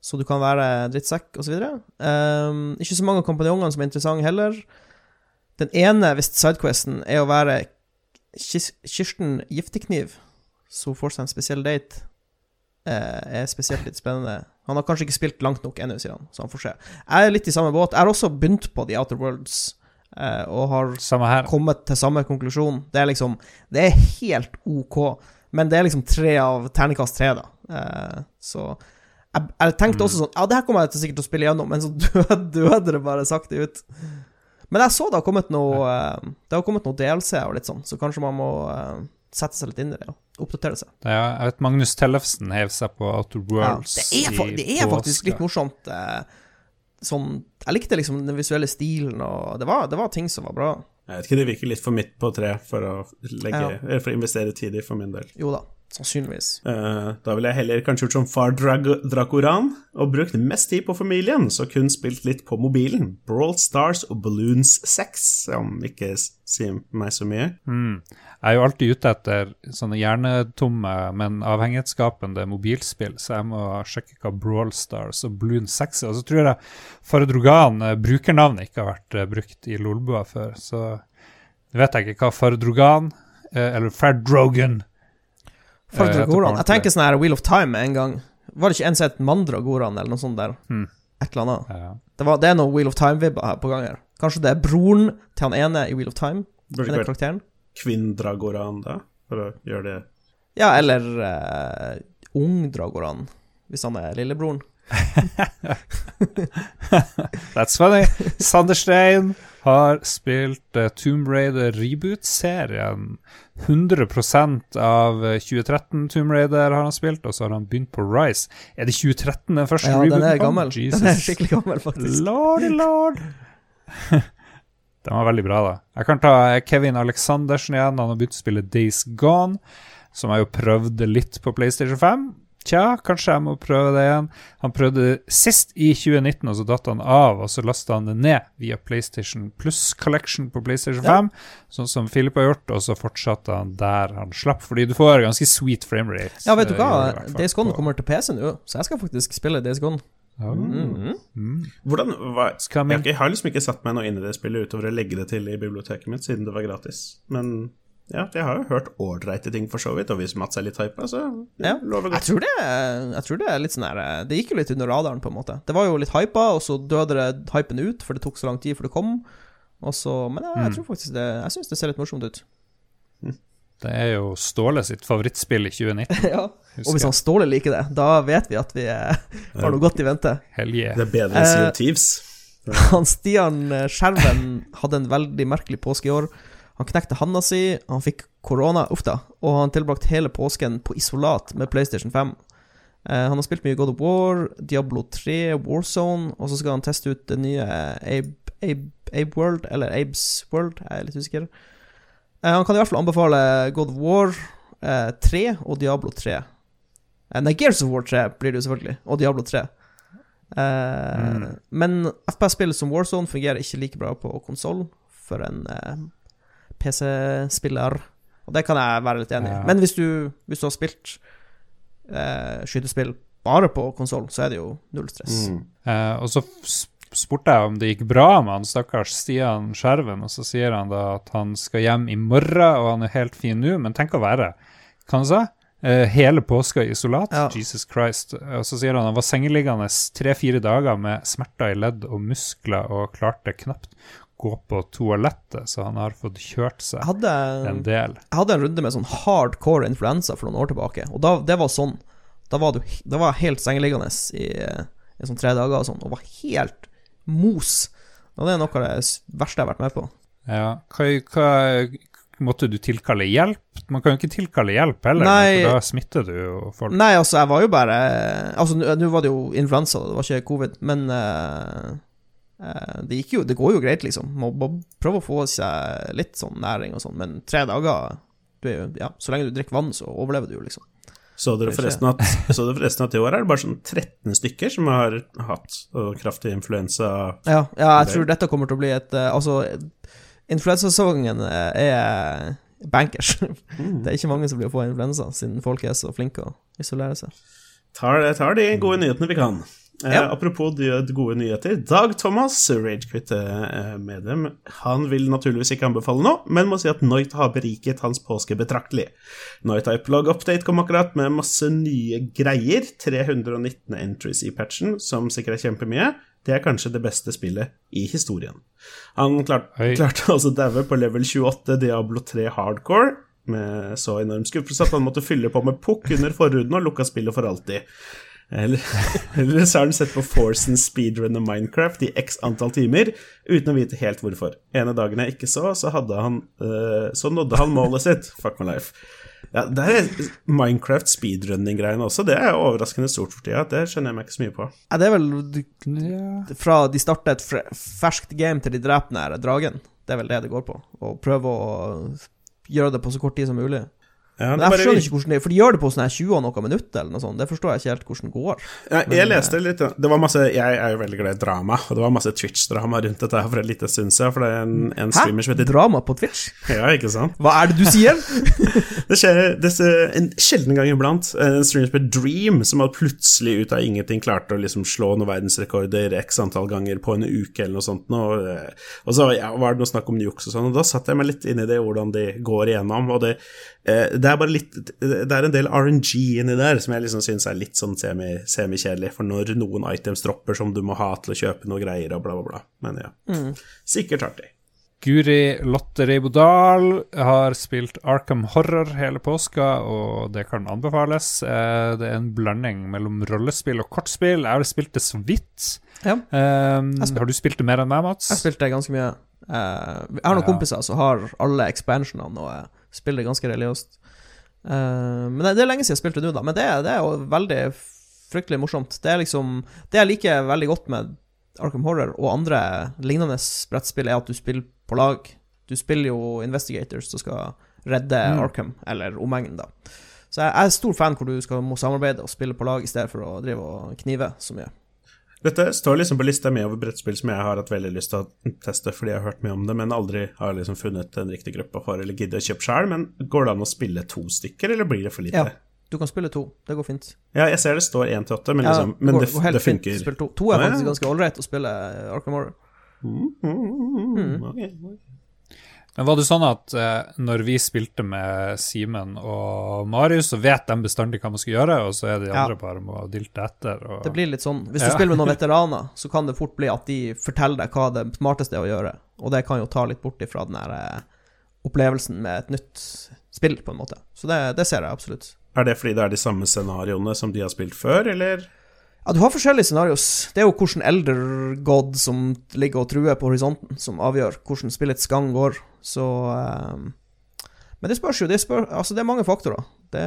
så du kan være drittsekk osv. Um, ikke så mange av kompanjongene som er interessante heller. Den ene, hvis sidequesten, er å være Kirsten Giftekniv, så hun får seg en spesiell date, Uh, er spesielt litt spennende. Han har kanskje ikke spilt langt nok ennå, sier han, så han får se. Jeg er litt i samme båt. Jeg har også begynt på The Outer Worlds, Uh, og har kommet til samme konklusjon. Det er liksom Det er helt OK, men det er liksom tre av terningkast tre, da. Uh, så jeg, jeg tenkte også sånn Ja, det her kommer jeg til sikkert til å spille gjennom, men så døde, døde det bare sakte ut. Men jeg så det har kommet noe eh, Det har kommet noe DLC og litt sånn, så kanskje man må eh, sette seg litt inn i det og oppdatere seg. Ja, jeg vet Magnus Tellefsen hev seg på Outer Ja, Worlds det er, i det er faktisk litt morsomt. Eh, sånn Jeg likte liksom den visuelle stilen, og det var, det var ting som var bra. Jeg vet ikke, det virker litt for midt på tre for Ja. for å investere tid i for min del. Jo da, sannsynligvis. Uh, da ville jeg heller kanskje gjort som far Drag Dracoran og brukt mest tid på familien, så kun spilt litt på mobilen. Brawl Stars og Balloons 6, om ikke sier meg så mye. Mm. Jeg er jo alltid ute etter sånne hjernetomme, men avhengighetsskapende mobilspill, så jeg må sjekke hva Brawl Stars og Balloons 6 er. Og så tror jeg Far Drogan, brukernavnet, ikke har vært eh, brukt i Lolbua før, så vet jeg ikke hva Far Drogan, eller Fardrogan For Eh, Dragoran. Jeg tenker sånn her Wheel of Time med en gang. Var det ikke en som het Mandragoran, eller noe sånt der? Hmm. Et eller annet. ja. Det, var, det er noe Wheel of Time-vibber her på gang her. Kanskje det er broren til han ene i Wheel of Time? Burde ikke vært? Kvinn Dragoran, da, for å gjøre det Ja, eller uh, Ung Dragoran, hvis han er lillebroren. That's funny. Sanderstein har spilt uh, Tomb Raider reboot-serien. 100% av eh, 2013 Tomb Raider har han spilt, og så har han begynt på Rise. Er det 2013 den første Ja, rebooten den er gammel. Jesus. Den er skikkelig gammel, faktisk. Lordy lord. den var veldig bra, da. Jeg kan ta eh, Kevin Aleksandersen igjen. Han har begynt å spille Days Gone, som jeg jo prøvde litt på PlayStation 5. Tja, kanskje jeg må prøve det igjen. Han prøvde det sist i 2019, og så datt han av, og så lasta han det ned via PlayStation Plus Collection på PlayStation 5, sånn som Philip har gjort, og så fortsatte han der han slapp, fordi du får ganske sweet framerate. Ja, vet du eh, hva? Days Gone kommer til PC nå, så jeg skal faktisk spille Days Gone. Oh. Mm. Hvordan hva, jeg, har jeg har liksom ikke satt meg noe inn i det spillet utover å legge det til i biblioteket mitt, siden det var gratis. Men ja, jeg har jo hørt ålreite ting for så vidt, og hvis Mats er litt hypa, så Ja. lover Jeg tror, det, jeg tror det er litt sånn her eh, Det gikk jo litt under radaren, på en måte. Det var jo litt hypa, og så døde det hypen ut, for det tok så lang tid før det kom. Og så, men jeg, jeg tror faktisk det Jeg syns det ser litt morsomt ut. Det er jo Ståle sitt favorittspill i 2019. ja. Og hvis han Ståle liker det, da vet vi at vi eh, har noe godt i vente. Helge. Det er bedre enn Sea Eh, Thieves. Han Stian Skjerven hadde en veldig merkelig påske i år. Han knekte handa si, han fikk korona, uff da, og han tilbrakt hele påsken på isolat med PlayStation 5. Eh, han har spilt mye God of War, Diablo 3, Warzone, og så skal han teste ut det nye Abe, Abe, Abe World, eller Abes World, jeg er litt usikker. Eh, han kan i hvert fall anbefale God of War eh, 3 og Diablo 3. Eh, nei, Gears of War 3 blir det jo selvfølgelig, og Diablo 3. Eh, Men FPS-spill som Warzone fungerer ikke like bra på konsoll for en eh, PC-spiller. Og det kan jeg være litt enig i. Ja. Men hvis du, hvis du har spilt eh, skytespill bare på konsoll, så er det jo null stress. Mm. Eh, og så spurte jeg om det gikk bra med han stakkars Stian Skjerven, og så sier han da at han skal hjem i morgen, og han er helt fin nå, men tenk å være kan han si, Eh, hele påska i isolat? Ja. Jesus Christ. Og så sier han han var sengeliggende tre-fire dager med smerter i ledd og muskler og klarte knapt gå på toalettet, så han har fått kjørt seg hadde, en del. jeg hadde en runde med sånn hardcore influensa for noen år tilbake, og da, det var sånn. Da var, du, da var jeg helt sengeliggende i, i sånn tre dager og sånn, og var helt mos. Og det er noe av det verste jeg har vært med på. Ja, hva, hva Måtte du tilkalle hjelp? Man kan jo ikke tilkalle hjelp heller, Nei. for da smitter du jo folk. Nei, altså, jeg var jo bare Altså, nå var det jo influensa, det var ikke covid, men eh, det gikk jo Det går jo greit, liksom. Må bare prøve å få seg litt sånn næring og sånn, men tre dager du er jo, Ja, så lenge du drikker vann, så overlever du jo, liksom. Så dere, forresten at, så dere forresten at i år er det bare sånn 13 stykker som har hatt kraftig influensa? Ja, ja jeg tror dette kommer til å bli et eh, Altså, influensasesongen eh, er bankers. Mm. Det er ikke mange som blir å få influensa, siden folk er så flinke å isolere seg. Tar, tar de gode nyhetene vi kan. Eh, apropos de, de gode nyheter. Dag Thomas, Ragequit-medlem, han vil naturligvis ikke anbefale noe, men må si at Noit har beriket hans påske betraktelig. Noit Hypelog Update kom akkurat med masse nye greier. 319 entries i patchen, som sikkert er kjempemye. Det er kanskje det beste spillet i historien. Han klart, klarte altså å daue på level 28 Diablo 3 Hardcore, med så enorm skuffelse at han måtte fylle på med pukk under forhuden og lukka spillet for alltid. Eller, eller så har han sett på Force and Speedrun og Minecraft i x antall timer uten å vite helt hvorfor. En av dagene jeg ikke så, så, han, uh, så nådde han målet sitt. Fuck my life. Ja, det er Minecraft speedrunning-greiene også. Det er overraskende stort for tida. Det skjønner jeg meg ikke så mye på. Ja, det er vel fra de starter et ferskt game til de dreper den dragen. Det er vel det det går på. Å prøve å gjøre det på så kort tid som mulig. Ja, Men jeg bare- skjønner ikke hvordan det For de gjør det på sånn her 20 og noe minutter eller noe sånt. Det forstår jeg ikke helt hvordan det går. Ja, jeg leste litt Det var masse Jeg er jo veldig glad i drama, og det var masse Twitch-drama rundt dette her for en liten stund siden. For det er en, en streamer som heter Drama på Twitch? Ja, ikke sant? Hva er det du sier? Det skjer det en sjelden gang iblant. En streamer som heter Dream, som hadde plutselig ut av ingenting klart å liksom slå noen verdensrekorder x antall ganger på en uke eller noe sånt. Og, og så ja, var det noe snakk om juks og sånn, og da satte jeg meg litt inn i det, hvordan de går igjennom. Og det, eh, det er bare litt Det er en del RNG inni der som jeg liksom syns er litt sånn semi- semikjedelig, for når noen items dropper som du må ha til å kjøpe noe greier og bla, bla, bla. Men ja. Sikkert artig. Guri Lotte Reibodal har spilt Arkham Horror hele påska, og det kan anbefales. Eh, Det er en blanding mellom rollespill og kortspill. Jeg har spilt det så vidt. Ja. Um, spil- har du spilt det mer enn meg, Mats? Jeg har spilt det ganske mye. Eh, jeg har noen Ja. kompiser som har alle expansionene og spiller det ganske religiøst. Eh, men det, er lenge siden jeg spilte nå, da. Men det, det er jo veldig fryktelig morsomt. Det er liksom Det jeg liker veldig godt med Arkham Horror og andre lignende brettspill, er at du spiller på lag. Du spiller jo Investigators som skal redde Mm. Arkham, eller omegnen, da. Så jeg er stor fan hvor du skal må samarbeide og spille på lag i stedet for å drive og knive så mye. Dette står liksom på lista mi over brettspill som jeg har hatt veldig lyst til å teste, fordi jeg har hørt mye om det, men aldri har liksom funnet en riktig gruppe for eller giddet å kjøpe sjøl. Men går det an å spille to stykker, eller blir det for lite? Ja. Du kan spille to, det går fint. Ja, jeg ser det står 1 til 8, men, Ja, liksom, men går, det, det funker. to. To er Ja, ja. faktisk ganske ålreit å spille Arkham Horror. Mm, mm, mm, ok. Men var det sånn at eh, når vi spilte med Simen og Marius, så vet de bestandig hva man skal gjøre, og så er de de Ja. andre bare må dilte etter? Og... Det blir litt sånn Hvis du Ja. spiller med noen veteraner, så kan det fort bli at de forteller deg hva det smarteste er å gjøre, og det kan jo ta litt bort ifra den der eh, opplevelsen med et nytt spill, på en måte. Så det, det ser jeg absolutt. Er det fordi det er de samme scenarioene som de har spilt før, eller? Ja, du har forskjellige scenarioer. Det er jo hvordan elder god som ligger og truer på horisonten, som avgjør hvordan spillets gang går. Så um, Men det spørs jo. Det, spør, altså, det er mange faktorer. Det,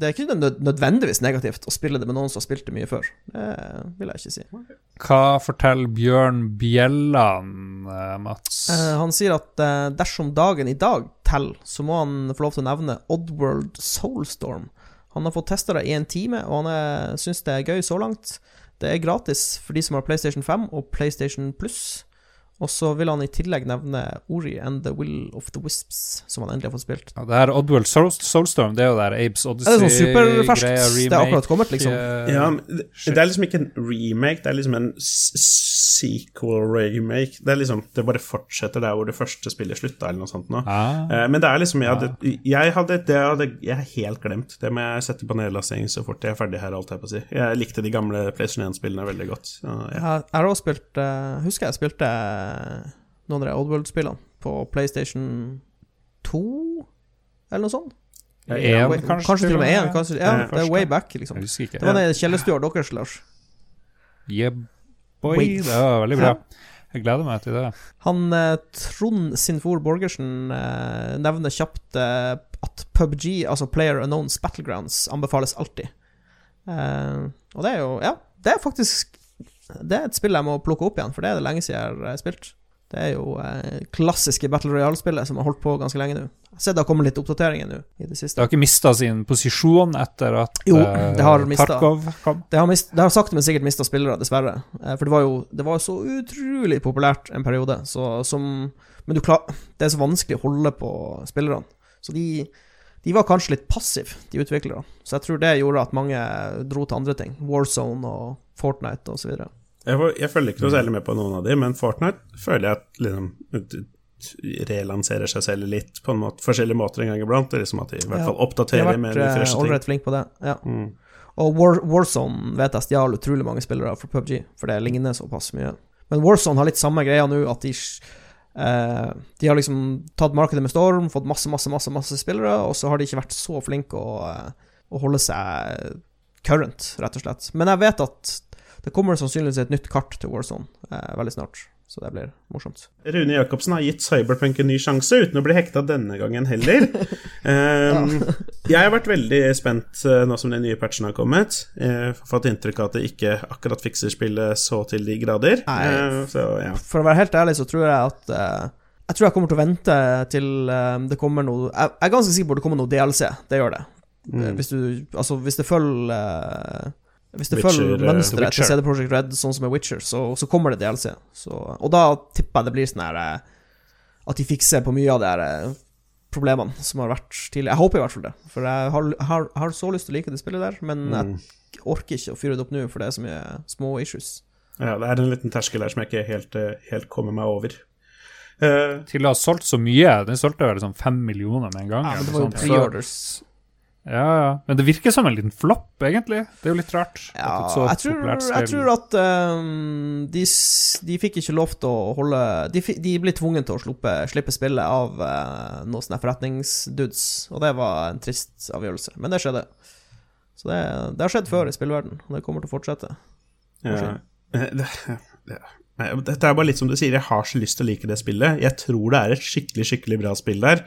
det er ikke nødvendigvis negativt å spille det med noen som har spilt det mye før. Det vil jeg ikke si. Hva forteller Bjørn Bjelland, eh, Mats? Uh, han sier at uh, dersom dagen i dag teller, så må han få lov til å nevne Oddworld Soulstorm. Han har fått testa det i en time, og han syns det er gøy så langt. Det er gratis for de som har PlayStation 5 og PlayStation Plus. Og så vil han i tillegg nevne Ori and The Will of the Wisps, som han endelig har fått spilt. Ja, det her Oddworld Soul, Soulstorm, det er jo der Apes Det er sånn. Odyssey-greia, Det er akkurat kommet, liksom. eh, Ja, men det, er liksom ikke en remake, det er liksom en sequel-remake. Det er liksom Det bare fortsetter der hvor det første spillet slutta, eller noe sånt nå. ah. Eh, Men det er liksom Jeg hadde, jeg hadde det hadde jeg har helt glemt. Det må jeg sette på nedlasting så fort jeg er ferdig her, alt jeg på å si. Jeg likte de gamle PlayStation 1-spillene veldig godt. Ja. Jeg har- også spilt eh, Husker jeg spilte noen av de Oddworld-spillene på PlayStation 2, eller noe sånt? En, Way- kanskje, kanskje til og med én. Ja, ja, Ja, det er way back, liksom. Ikke. Det var den kjellerstua deres, Lars. Yeah, boy. Wait. Det var veldig bra. Jeg gleder meg til det. Han eh, Trond Sinfor Borgersen eh, nevner kjapt eh, at PubG, altså Player Unknowns Battlegrounds, anbefales alltid. Eh, og det er jo Ja, det er faktisk Det er et spill jeg må plukke opp igjen, for det er det lenge siden jeg har spilt. Det er jo eh, klassiske Battle Royale-spillet som har holdt på ganske lenge nå. Jeg har sett det har kommet litt oppdateringer nå i det siste. Det har ikke mista sin posisjon etter at Jo, eh, det har mistet. Tarkov kom. Det har, mist, det har sakte, men sikkert mista spillere, dessverre. Eh, For det var jo det var så utrolig populært en periode. Så som Men du klar, det er så vanskelig å holde på spillerne. Så de, de var kanskje litt passive, de utviklerne. Så jeg tror det gjorde at mange dro til andre ting. Warzone og Fortnite og så videre. Jeg, jeg følger ikke noe særlig med på noen av de, men Fortnite føler jeg at liksom relanserer seg selv litt på en måte, forskjellige måter en gang iblant. Liksom at de i hvert fall oppdaterer med de eh, freshe ting. ålreit flinke på det. Ja. Mm. Og War, Warzone vet jeg stjal utrolig mange spillere fra PubG, for det ligner såpass mye. Men Warzone har litt samme greia nå, at de eh, De har liksom tatt markedet med storm, fått masse, masse, masse masse spillere, og så har de ikke vært så flinke å, eh, å holde seg current, rett og slett. Men jeg vet at det kommer sannsynligvis et nytt kart til Warzone eh, veldig snart, så det blir morsomt. Rune Jacobsen har gitt Cyberpunk en ny sjanse, uten å bli hekta denne gangen heller. Um, jeg har vært veldig spent uh, nå som den nye patchen har kommet. Uh, fått inntrykk av at det ikke akkurat fikser spillet så til de grader. Uh, så ja. For å være helt ærlig så tror jeg at uh, Jeg tror jeg kommer til å vente til uh, det kommer noe Jeg, jeg er ganske sikker på at det kommer noe DLC. Det gjør det. Mm. Hvis du Altså, hvis det følger eh, Hvis det følger eh, mønsteret til CD Projekt Red, sånn som er Witcher, så, så kommer det DLC. Så, og da tipper jeg det blir sånn her eh, At de fikser på mye av de her eh, problemene som har vært tidligere. Jeg håper i hvert fall det. For jeg har, har, har så lyst til å like det spillet der, men Mm. jeg orker ikke å fyre det opp nå, for det er så mye små issues. ja, det er en liten terskel her som jeg ikke helt, helt kommer meg over. Uh, Til å ha solgt så mye. Den solgte vel sånn fem millioner med en gang. Ja, men det var jo noe sånt. Ja, ja. Men det virker som en liten flopp, egentlig. Det er jo litt rart. Ja, jeg tror, jeg tror at um, de, de fikk ikke lov til å holde De, de ble tvunget til å sluppe, slippe spillet av uh, noen sånne forretningsdudes, og det var en trist avgjørelse. Men det skjedde. Så det, det har skjedd før i spillverden, og det kommer til å fortsette. Ja. Det- det- Dette er bare litt som du sier, jeg har så lyst til å like det spillet. Jeg tror det er et skikkelig skikkelig bra spill der,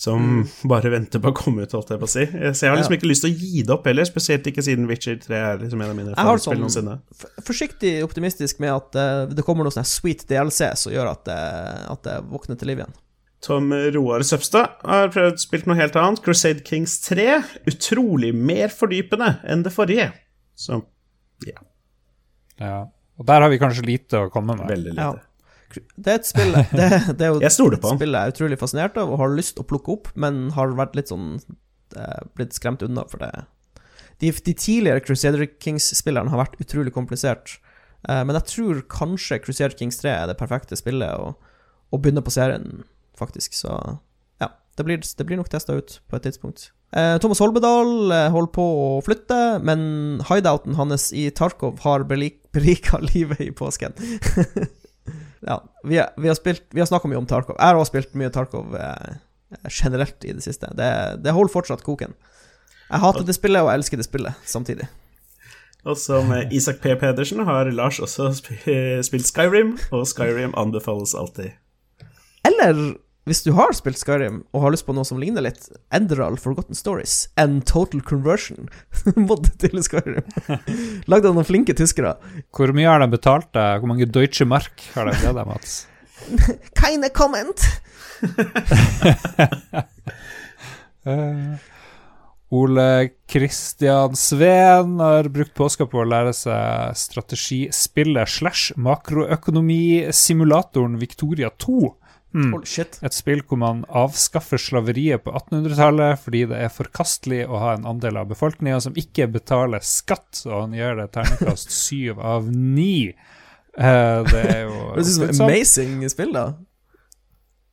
som bare venter på å komme ut, holdt jeg på å si. Eh, Så jeg har liksom Mm. Ja. ikke lyst til å gi det opp heller, spesielt ikke siden Witcher 3 er liksom en av mine favorittspill sånn- noensinne. Forsiktig optimistisk med at uh, det kommer noe sånn sweet DLC som gjør at det, at det våkner til liv igjen. Tom Roar Søpstad har prøvd spilt noe helt annet. Crusade Kings 3. Utrolig mer fordypende enn det forrige. Så ja, Ja. Og der har vi kanskje lite å komme med. veldig Ja. lite. Det er et spill Det, det er jo Jeg stoler på et han. spill jeg er utrolig fascinert av og har lyst til å plukke opp, men har vært litt sånn eh, blitt skremt unna, for det de, de tidligere Crusader Kings-spillerne har vært utrolig komplisert. Eh, men jeg tror kanskje Crusader Kings 3 er det perfekte spillet å, å begynne på serien, faktisk. Så ja, det blir, det blir nok testa ut på et tidspunkt. Eh, Thomas Holmedal eh, holder på å flytte, men hideouten hans i Tarkov har berika livet i påsken. ja, vi, har- vi har, spilt- vi har snakka mye om Tarkov. Jeg har også spilt mye Tarkov eh, generelt i det siste. Det, det holder fortsatt koken. Jeg hater det spillet, og jeg elsker det spillet samtidig. Og som Isak P. Pedersen har Lars også spilt Skyrim, og Skyrim anbefales alltid. Eller hvis du har spilt Skyrim og har lyst på noe som ligner litt, Enderal Forgotten Stories and Total Conversion mod til Skyrim. Lagd av noen flinke tyskere. Hvor mye har de betalt deg? Hvor mange Deutsche Mark har de gitt deg, Mats? Keine comment! uh, Ole Kristian Sveen har brukt påska på å lære seg strategispillet slash makroøkonomisimulatoren Victoria 2. Shit. Et spill hvor man avskaffer slaveriet på 1800-tallet fordi det er forkastelig å ha en andel av befolkninga som ikke betaler skatt, og han gjør det terningkast syv av ni. Uh, det er jo Det er et amazing spill, da.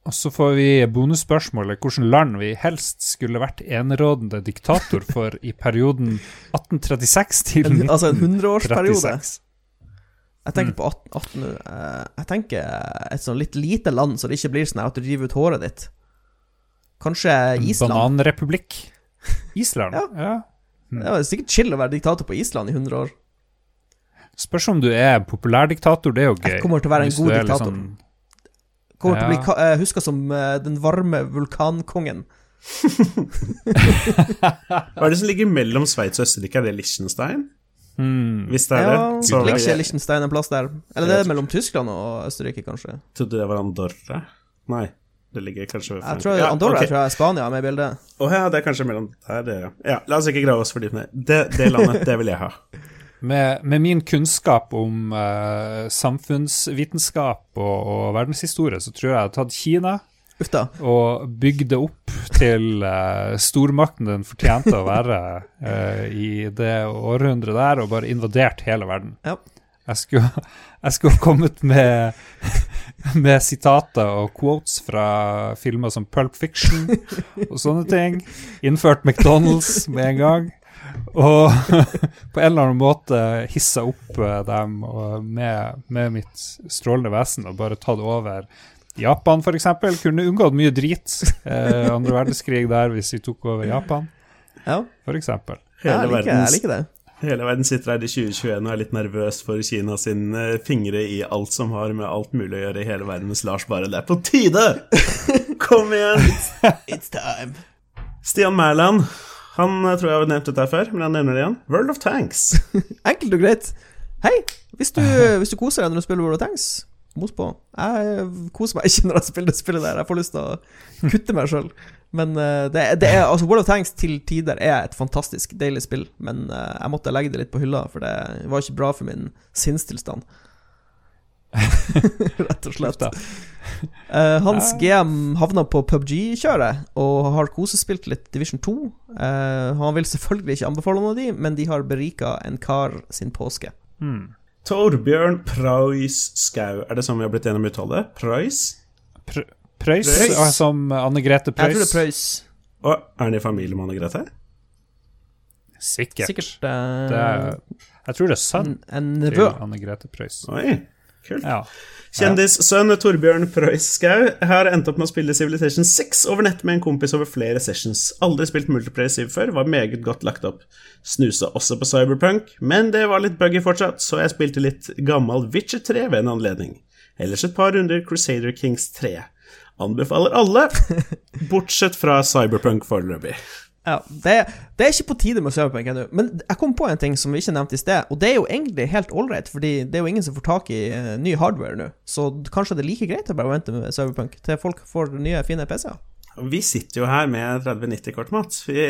Og så får vi bonusspørsmålet hvilket land vi helst skulle vært enerådende diktator for i perioden 1836 til 1936. altså en hundreårsperiode. 1936. Jeg tenker på 18, 18 eh, Jeg tenker et sånn litt lite land, så det ikke blir sånn at du river ut håret ditt. Kanskje Island. Bananrepublikk. Island, Ja. ja. Det var sikkert chill å være diktator på Island i 100 år. Spørs om du er populærdiktator, det er jo gøy. Jeg kommer til å være en god diktator. Liksom... Kommer til å bli Ja. eh, huska som eh, den varme vulkankongen. Hva er det som ligger mellom Sveits og Østerrike? Er det Liechtenstein? Hmm, Hvis det er Ja, det, så ligger ikke Liechtenstein en plass der? Eller det er mellom Tyskland og Østerrike, kanskje? trodde det var Andorra. Nei, det ligger kanskje ved Jeg tror Ja, Andorra ok. tror jeg er Spania med i bildet. Å ja, det er kanskje mellom der, det, ja. ja. La oss ikke grave oss for dypt ned. Det, det landet, det vil jeg ha. med, med min kunnskap om uh, samfunnsvitenskap og, og verdenshistorie, så tror jeg jeg har tatt Kina Uff da. og bygde opp til uh, stormakten den fortjente å være uh, i det århundret der, og bare invadert hele verden. Ja. Jeg skulle, jeg skulle kommet med, med sitater og quotes fra filmer som Pulp Fiction og sånne ting. Innført McDonald's med en gang. Og på en eller annen måte hissa opp eh, dem med, med mitt strålende vesen og bare tatt over Japan, f.eks. Kunne unngått mye drit. Eh, andre verdenskrig der, hvis vi tok over Japan, Ja, f.eks. ja Hele, jeg, liker, jeg liker det. hele verden sitter her i 2021 og er litt nervøs for Kina sine fingre i alt som har med alt mulig å gjøre i hele verden, mens Lars bare Det er på tide! Kom igjen! It's time. Stian Mæland. Han eh, tror jeg har nevnt dette før, men han nevner det igjen. World of Tanks. Enkelt og greit. Hei, hvis du, hvis du koser deg når du spiller World of Tanks, mos på. Jeg koser meg ikke når jeg spiller det spillet der. Jeg får lyst til å kutte meg sjøl. Men eh, det, det er, altså World of Tanks til tider er et fantastisk deilig spill, men eh, jeg måtte legge det litt på hylla, for det var ikke bra for min sinnstilstand. Rett og slett. Uh, hans GM havna på PubG-kjøret og har kosespilt litt Division 2. Uh, han vil selvfølgelig ikke anbefale noen av de, men de har berika en kar sin påske. Hmm. Torbjørn Preus Skau. Er det sånn vi har blitt enige om uttale? Preus? Pr ah, som Anne Grete Jeg tror det er Preus. Og er han i familie med Anne Grete? Sikkert. Sikkert Det er, jeg tror det er sønn en, en til. Anne Grete Preus. Oi, kult. Ja. Kjendissønn Torbjørn Preus Skau har endt opp med å spille Civilization 6 over nett med en kompis over flere sessions. Aldri spilt multiplayer Civ før, var meget godt lagt opp. Snusa også på Cyberpunk, men det var litt buggy fortsatt, så jeg spilte litt gammel Witcher 3 ved en anledning. Ellers et par runder Crusader Kings 3. Anbefaler alle, bortsett fra Cyberpunk foreløpig. Ja, det, det er ikke på tide med Cyberpunk ennå. Men jeg kom på en ting som vi ikke nevnte i sted, og det er jo egentlig helt ålreit, fordi det er jo ingen som får tak i uh, ny hardware nå. Så kanskje det er like greit å bare vente med Cyberpunk til folk får nye, fine PC-er. Vi sitter jo her med 3090-kort, Mats. Vi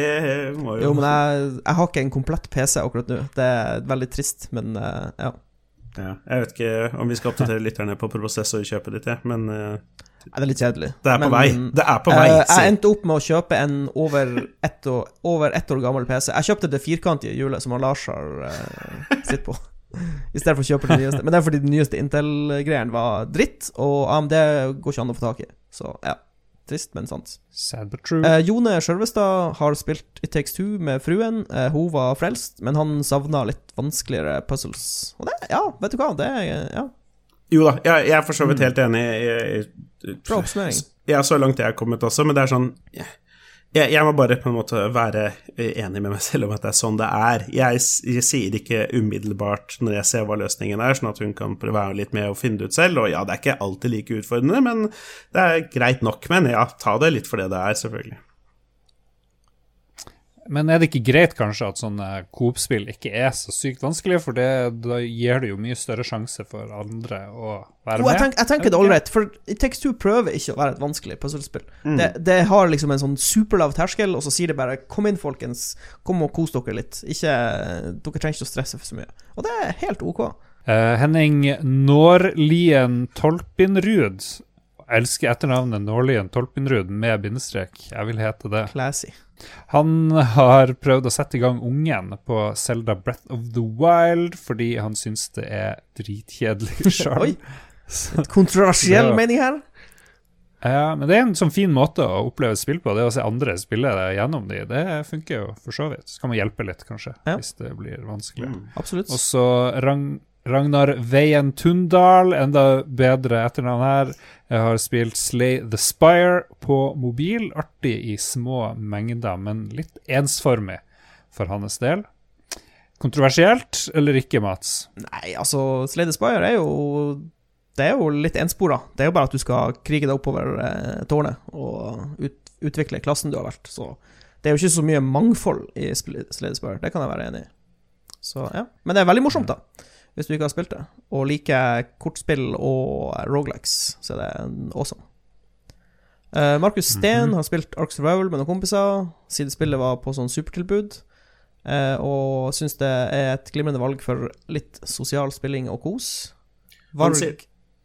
må jo, Jo, men jeg, jeg har ikke en komplett PC akkurat nå. Det er veldig trist, men uh, ja. ja, Jeg vet ikke om vi skal oppdatere lytterne på prosessorkjøpet ditt, jeg, men uh... det er litt kjedelig. Det er på Men, vei. Det er på vei. Uh, jeg endte opp med å kjøpe en over ett år, over ett år gammel PC. Jeg kjøpte det firkantige hjulet som Lars har uh, sitt på. I stedet for å kjøpe det nyeste. Men det er fordi den nyeste Intel-greien var dritt, og AMD går ikke an å få tak i. Så ja. Trist, men sant. Sad but true. Eh, Jone Skjølvestad har spilt It Takes Two med fruen. Eh, hun var frelst, men han savna litt vanskeligere puzzles. Og det, ja, vet du hva, det er ja, Jo da, jeg, jeg er for så vidt helt enig Jeg, i, bra oppsummering. Ja, så langt jeg er kommet også, men det er sånn jeg, jeg må bare på en måte være enig med meg selv om at det er sånn det er. Jeg, jeg sier ikke umiddelbart når jeg ser hva løsningen er, sånn at hun kan prøve være litt med og finne det ut selv. Og ja, det er ikke alltid like utfordrende, men det er greit nok. Men ja, ta det litt for det det er, selvfølgelig. Men er det ikke greit kanskje at sånne Coop-spill ikke er så sykt vanskelig, for det, da gir det jo mye større sjanse for andre å være jeg, med? tenk, jeg tenker det ålreit, for It Takes prøver ikke å være et vanskelig puslespill. Mm. Det, det har liksom en sånn superlav terskel, og så sier det bare 'kom inn, folkens, kom og kos dere litt'. Ikke, dere trenger ikke å stresse for så mye. Og det er helt ok. Uh, Henning Nårlien Tolpinrud. Jeg elsker etternavnet Nårlien Tolpinrud med bindestrek. Jeg vil hete det. Classy. Han har prøvd å sette i gang ungen på Zelda Breath of the Wild fordi han syns det er dritkjedelig sjøl. Oi. Kontroversiell mening her. Ja, men det er en sånn fin måte å oppleve et spill på, det å se andre spille det gjennom de. Det funker jo for så vidt. Så kan man hjelpe litt, kanskje, Ja. hvis det blir vanskelig. Absolutt. Og så Ragn Ragnar Veien Tundal, enda bedre etternavn her. Jeg har spilt Slay the Spire på mobil. Artig i små mengder, men litt ensformig for hans del. Kontroversielt eller ikke, Mats? Nei, altså, Slay the Spire er jo Det er jo litt enspora. Det er jo bare at du skal krige deg oppover eh, tårnet og ut, utvikle klassen du har vært. Så det er jo ikke så mye mangfold i Slay the Spire. Det kan jeg være enig i. Så ja. Men det er veldig morsomt, da. Hvis du ikke har spilt det. Og liker kortspill og rogelikes, så er det awesome. Uh, Markus Steen har spilt Ark Survival med noen kompiser siden spillet var på sånn supertilbud. uh, og syns det er et glimrende valg for litt sosial spilling og kos. Varg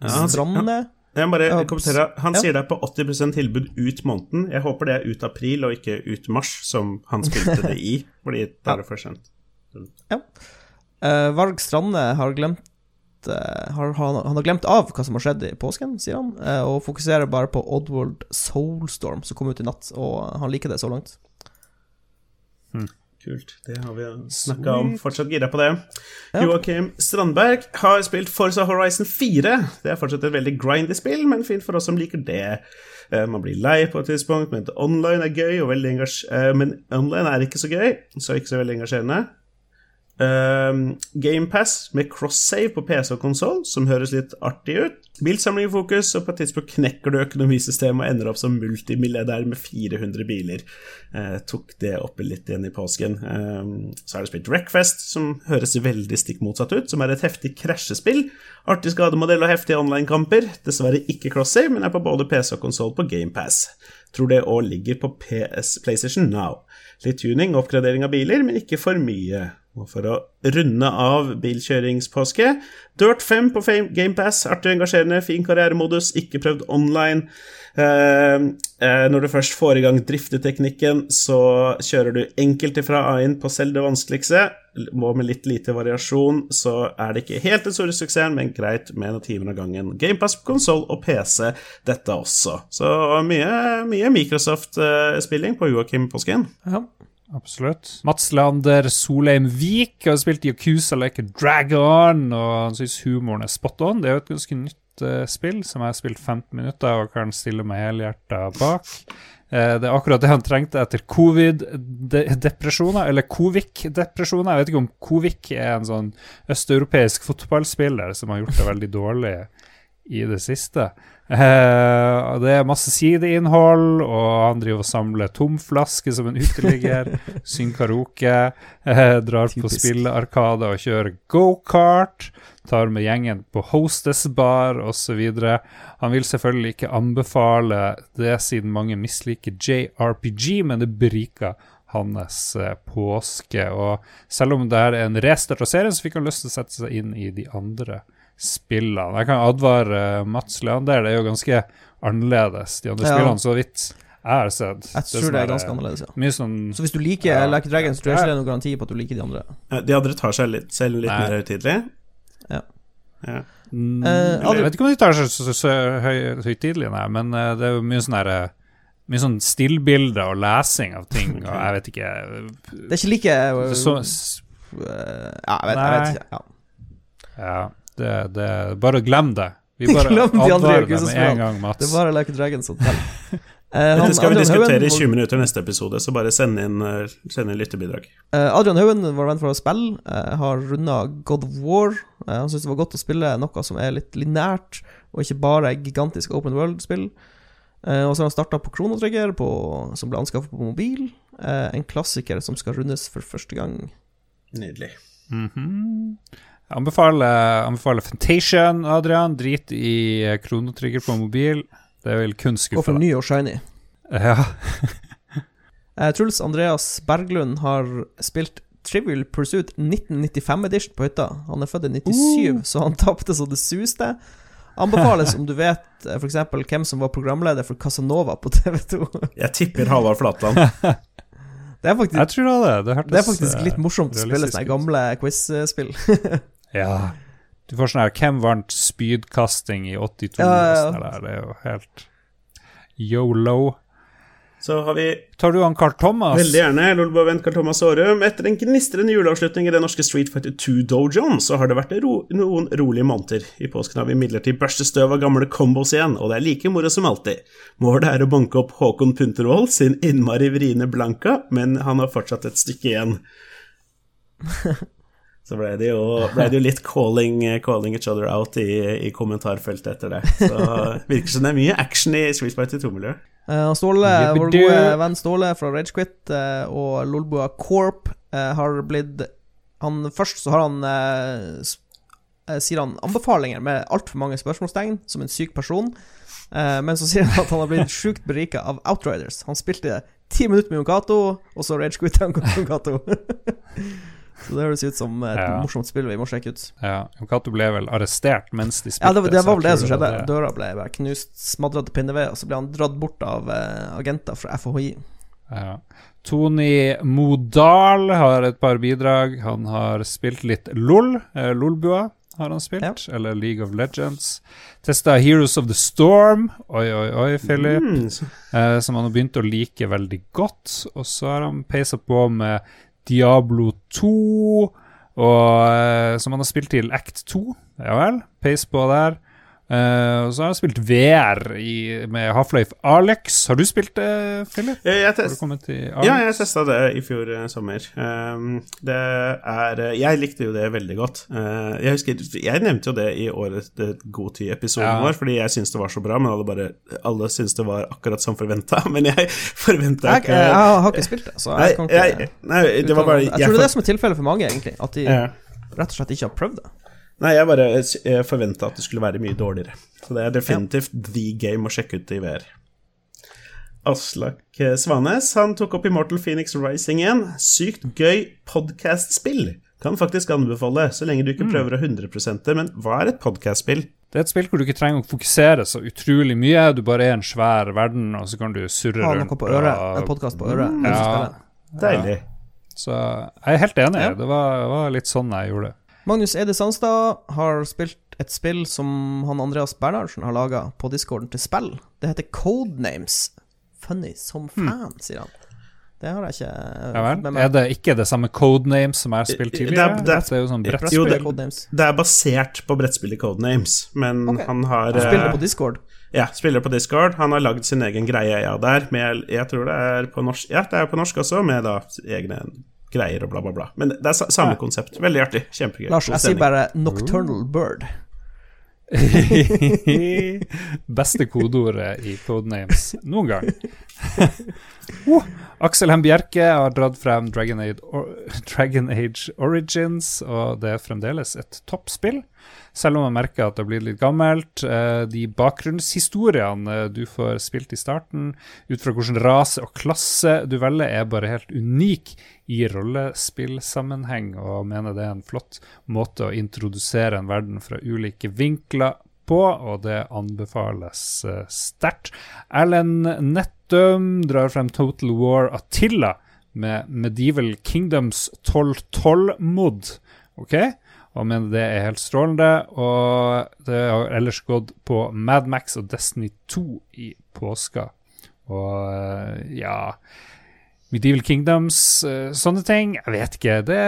Ja, Strande. Jeg må bare kommentere. Han ja. sier det er på 80 tilbud ut måneden. Jeg håper det er ut april og ikke ut mars, som han spilte det i, fordi da er det for sent. Eh, Varg Strande har glemt uh, har, han, han har glemt av hva som har skjedd i påsken, sier han, uh, og fokuserer bare på Oddworld Soulstorm, som kom ut i natt, og han liker det så langt. Kult. Det har vi snakka om. Fortsatt gira på det. Ja. Joakim Strandberg har spilt Forza Horizon 4. Det er fortsatt et veldig grindy spill, men fint for oss som liker det. Man blir lei på et tidspunkt, men online er gøy, men online er ikke så gøy, så ikke så veldig engasjerende. Um, GamePass med cross-save på PC og konsoll, som høres litt artig ut. Bilsamling i fokus, og på et tidspunkt knekker du økonomisystemet og ender opp som multimilliardær med 400 biler. Uh, tok det opp litt igjen i påsken. Uh, så er det spilt Wreckfest, som høres veldig stikk motsatt ut, som er et heftig krasjespill. Artig skademodell og heftige online-kamper. Dessverre ikke cross-save, men er på både PC og konsoll på GamePass. Tror det òg ligger på PS PlayStation Now. Litt tuning og oppgradering av biler, men ikke for mye. Og for å runde av bilkjøringspåske Dirt 5 på GamePass. Artig engasjerende, fin karrieremodus, ikke prøvd online. Eh, eh, når du først får i gang drifteteknikken, så kjører du enkelt ifra A-inn på selv det vanskeligste. Må med litt lite variasjon så er det ikke helt den store suksessen, men greit med noen timer av gangen. GamePass på konsoll og PC, dette også. Så mye, mye Microsoft-spilling på Joakim Påsken. Ja. Absolutt. Mats Leander Solheim Vik har spilt Yakuza Like a Dragon, og han syns humoren er spot on. Det er jo et ganske nytt uh, spill som jeg har spilt 15 minutter og kan stille meg helhjerta bak. Eh, det er akkurat det han trengte etter covid-depresjoner, eller Kovik-depresjoner. Jeg vet ikke om Kovik er en sånn østeuropeisk fotballspiller som har gjort det veldig dårlig i det siste. Og det er masse sideinnhold, og han driver og samler tomflasker som en uteligger. synger karaoke, uh, drar på Typisk. spillearkade og kjører gokart. Tar med gjengen på hostessbar osv. Han vil selvfølgelig ikke anbefale det, siden mange misliker JRPG, men det beriker hans eh, påske. Og selv om det er en restart av serien, så fikk han lyst til å sette seg inn i de andre spillene. Jeg kan advare Mats Leander, det er jo ganske annerledes, de andre Ja. spillene, så vidt jeg har sett. Jeg tror det er ganske annerledes, ja. Mye sånn Så hvis du liker Ja. Like Dragons, tror jeg ikke det er noen garanti på at du liker de andre. Eh, De andre tar seg litt, selv litt Nei. mer høytidelig. Ja. Ja. Mm, Eh, Jeg vet ikke om de tar seg så, så, så høy, høytidelig, nei, men uh, det er jo mye sånn her eh, Mye sånn stillbilder og lesing av ting, og jeg vet ikke Det er ikke like uh, så, uh, Ja, jeg vet, jeg vet ikke. Ja. Ja, det, det Bare glem det. Vi bare Glem de advarer deg med en gang, Mats. Det er bare Like Dragons Dragon som teller. Eh, Dette skal vi diskutere diskutere i 20 minutter neste episode, så bare send inn, eh, send inn lyttebidrag. Eh, Adrian Haugen, vår venn fra spill, eh, har runda God of War. Eh, han syns det var godt å spille noe som er litt linært, og ikke bare gigantisk open world-spill. Eh, og så har han starta på Kronotrigger, som ble anskaffet på mobil. Eh, en klassiker som skal rundes for første gang. Nydelig. Mhm. Jeg anbefaler, anbefaler Fantation, Adrian. Drit i eh, kronotrigger på mobil. Det vil kun skuffe Og skuffe for ny og shiny. Ja. Eh, Truls Andreas Berglund har spilt Trivial Pursuit 1995 edition på hytta. Han er født i 97, så han tapte så det suste. Anbefales om du vet eh, for eksempel hvem som var programleder for Casanova på TV2. Jeg tipper Halvard Flatland. Det er faktisk, Jeg tror det. er Det Det er faktisk litt morsomt å spille sånne gamle quiz-spill. Ja. Du får sånn her Hvem vant spydkasting i 82? Ja, ja, ja. Det er jo helt yolo. Så har vi Tar du han Carl Thomas? veldig gjerne Lolbua-venn Carl Thomas Aarum. Etter en gnistrende juleavslutning i den norske Street Fighter 2-dojoen, så har det vært ro noen rolige måneder. I påsken har vi imidlertid børstet støv av gamle combos igjen, og det er like moro som alltid. Målet er å banke opp Håkon Puntervold sin innmari vriene Blanka, men han har fortsatt et stykke igjen. Så ble det jo, ble det jo litt calling, calling each other out i, i kommentarfeltet etter det. Så virker som det er mye action i Street Fighter 2-miljøet. Uh, Ståle, vår gode venn Ståle fra Ragequit uh, og Lolbua Corp uh, har blitt han, Først så har han eh, eh, Sier han anbefalinger med altfor mange spørsmålstegn, som en syk person. Eh, men så sier han at han har blitt sjukt berika av Outriders. Han spilte ti minutter med Yonkato, og så Ragequit han Cato. så det høres ut som et Ja. morsomt spill vi må sjekke ut. Ja, Cato ble vel arrestert mens de spilte. Ja, det, var- det var vel det som skjedde. det. Døra ble bare knust, smadra til pinneved, og så ble han dratt bort av uh, agenter fra FHI. Ja. Tony Modal har et par bidrag. Han har spilt litt LOL. Eh, LOLbua har han spilt, eller League of Legends. Testa Heroes of the Storm, oi, oi, oi, Philip, Mm, eh, som han har begynt å like veldig godt. Og så har han peisa på med Diablo 2, og, eh, som han har spilt til Act 2. Ja vel, peis på der. Eh, og så har jeg spilt VR i, med Half-Life Alex. Har du spilt det, Philip? Eh, Jeg Har du test, kommet til Alex? Ja, jeg testa det i fjor uh, sommer. Um, det er eh, Jeg likte jo det veldig godt. Eh, jeg husker Jeg nevnte jo det i årets det godtid-episoden Ja. vår, fordi jeg syntes det var så bra, men alle bare Alle syntes det var akkurat som forventa. Men jeg forventa Jeg, ikke jeg, jeg har ikke spilt det, så Nei, jeg kan ikke jeg, nei, det var bare Jeg tror det er det som er tilfellet for mange, egentlig. At de ja. rett og slett ikke har prøvd det. Nei, jeg bare forventa at det skulle være mye dårligere. Så det er definitivt the game å sjekke ut i VR. Aslak eh, Svanes han tok opp Immortal Phoenix Rising igjen. Sykt gøy podcast-spill. Kan faktisk anbefale, så lenge du ikke prøver å 100 det. Men hva er et podcast-spill? Det er et spill hvor du ikke trenger å fokusere så utrolig mye. Du bare er en svær verden, og så kan du surre Ha rundt. noe på øret. og- En podkast på øret. Mm, Ja. Deilig. Deilig. Så jeg er helt enig. Ja. Det var, var litt sånn jeg gjorde det. Magnus Ede Sandstad har spilt et spill som han Andreas Bernhardsen har laga på discorden til spill. Det heter Codenames. Funny som fan, sier han. Det har jeg ikke Hmm. Ja vel. med meg. Er det ikke det samme codenames som jeg har spilt Det er- tidligere? det er- Det er jo sånn Jo, brettspill. det- Codenames. Det er basert på brettspillet Codenames, men okay. han har han spiller eh, på Discord. Ja, spiller på Discord. Han har lagd sin egen greie ja, der, med Jeg tror det er på norsk Ja, det er på norsk også, med da egne greier og bla, bla, bla. Men det er samme Ja. konsept. Veldig artig. Kjempegøy. Lars, jeg sier bare Nocturnal Bird. Beste kodeordet i Codenames noen gang. oh, Aksel Hem Bjerke har dratt frem Dragon Age, Dragon Age Origins, og det er fremdeles et toppspill. Selv om man merker at det har blitt litt gammelt. Eh, de bakgrunnshistoriene eh, du får spilt i starten, ut fra hvilken rase og klasse du velger, er bare helt unik i rollespillsammenheng, og mener det er en flott måte å introdusere en verden fra ulike vinkler på, og det anbefales uh, sterkt. Erlend Nettum drar frem Total War Attila med Medieval Kingdoms 1212-mod. Ok? Og mener det er helt strålende. Og det har ellers gått på Mad Max og Destiny 2 i påska. Og uh, ja Medieval Kingdoms, uh, sånne ting. Jeg vet ikke. Det,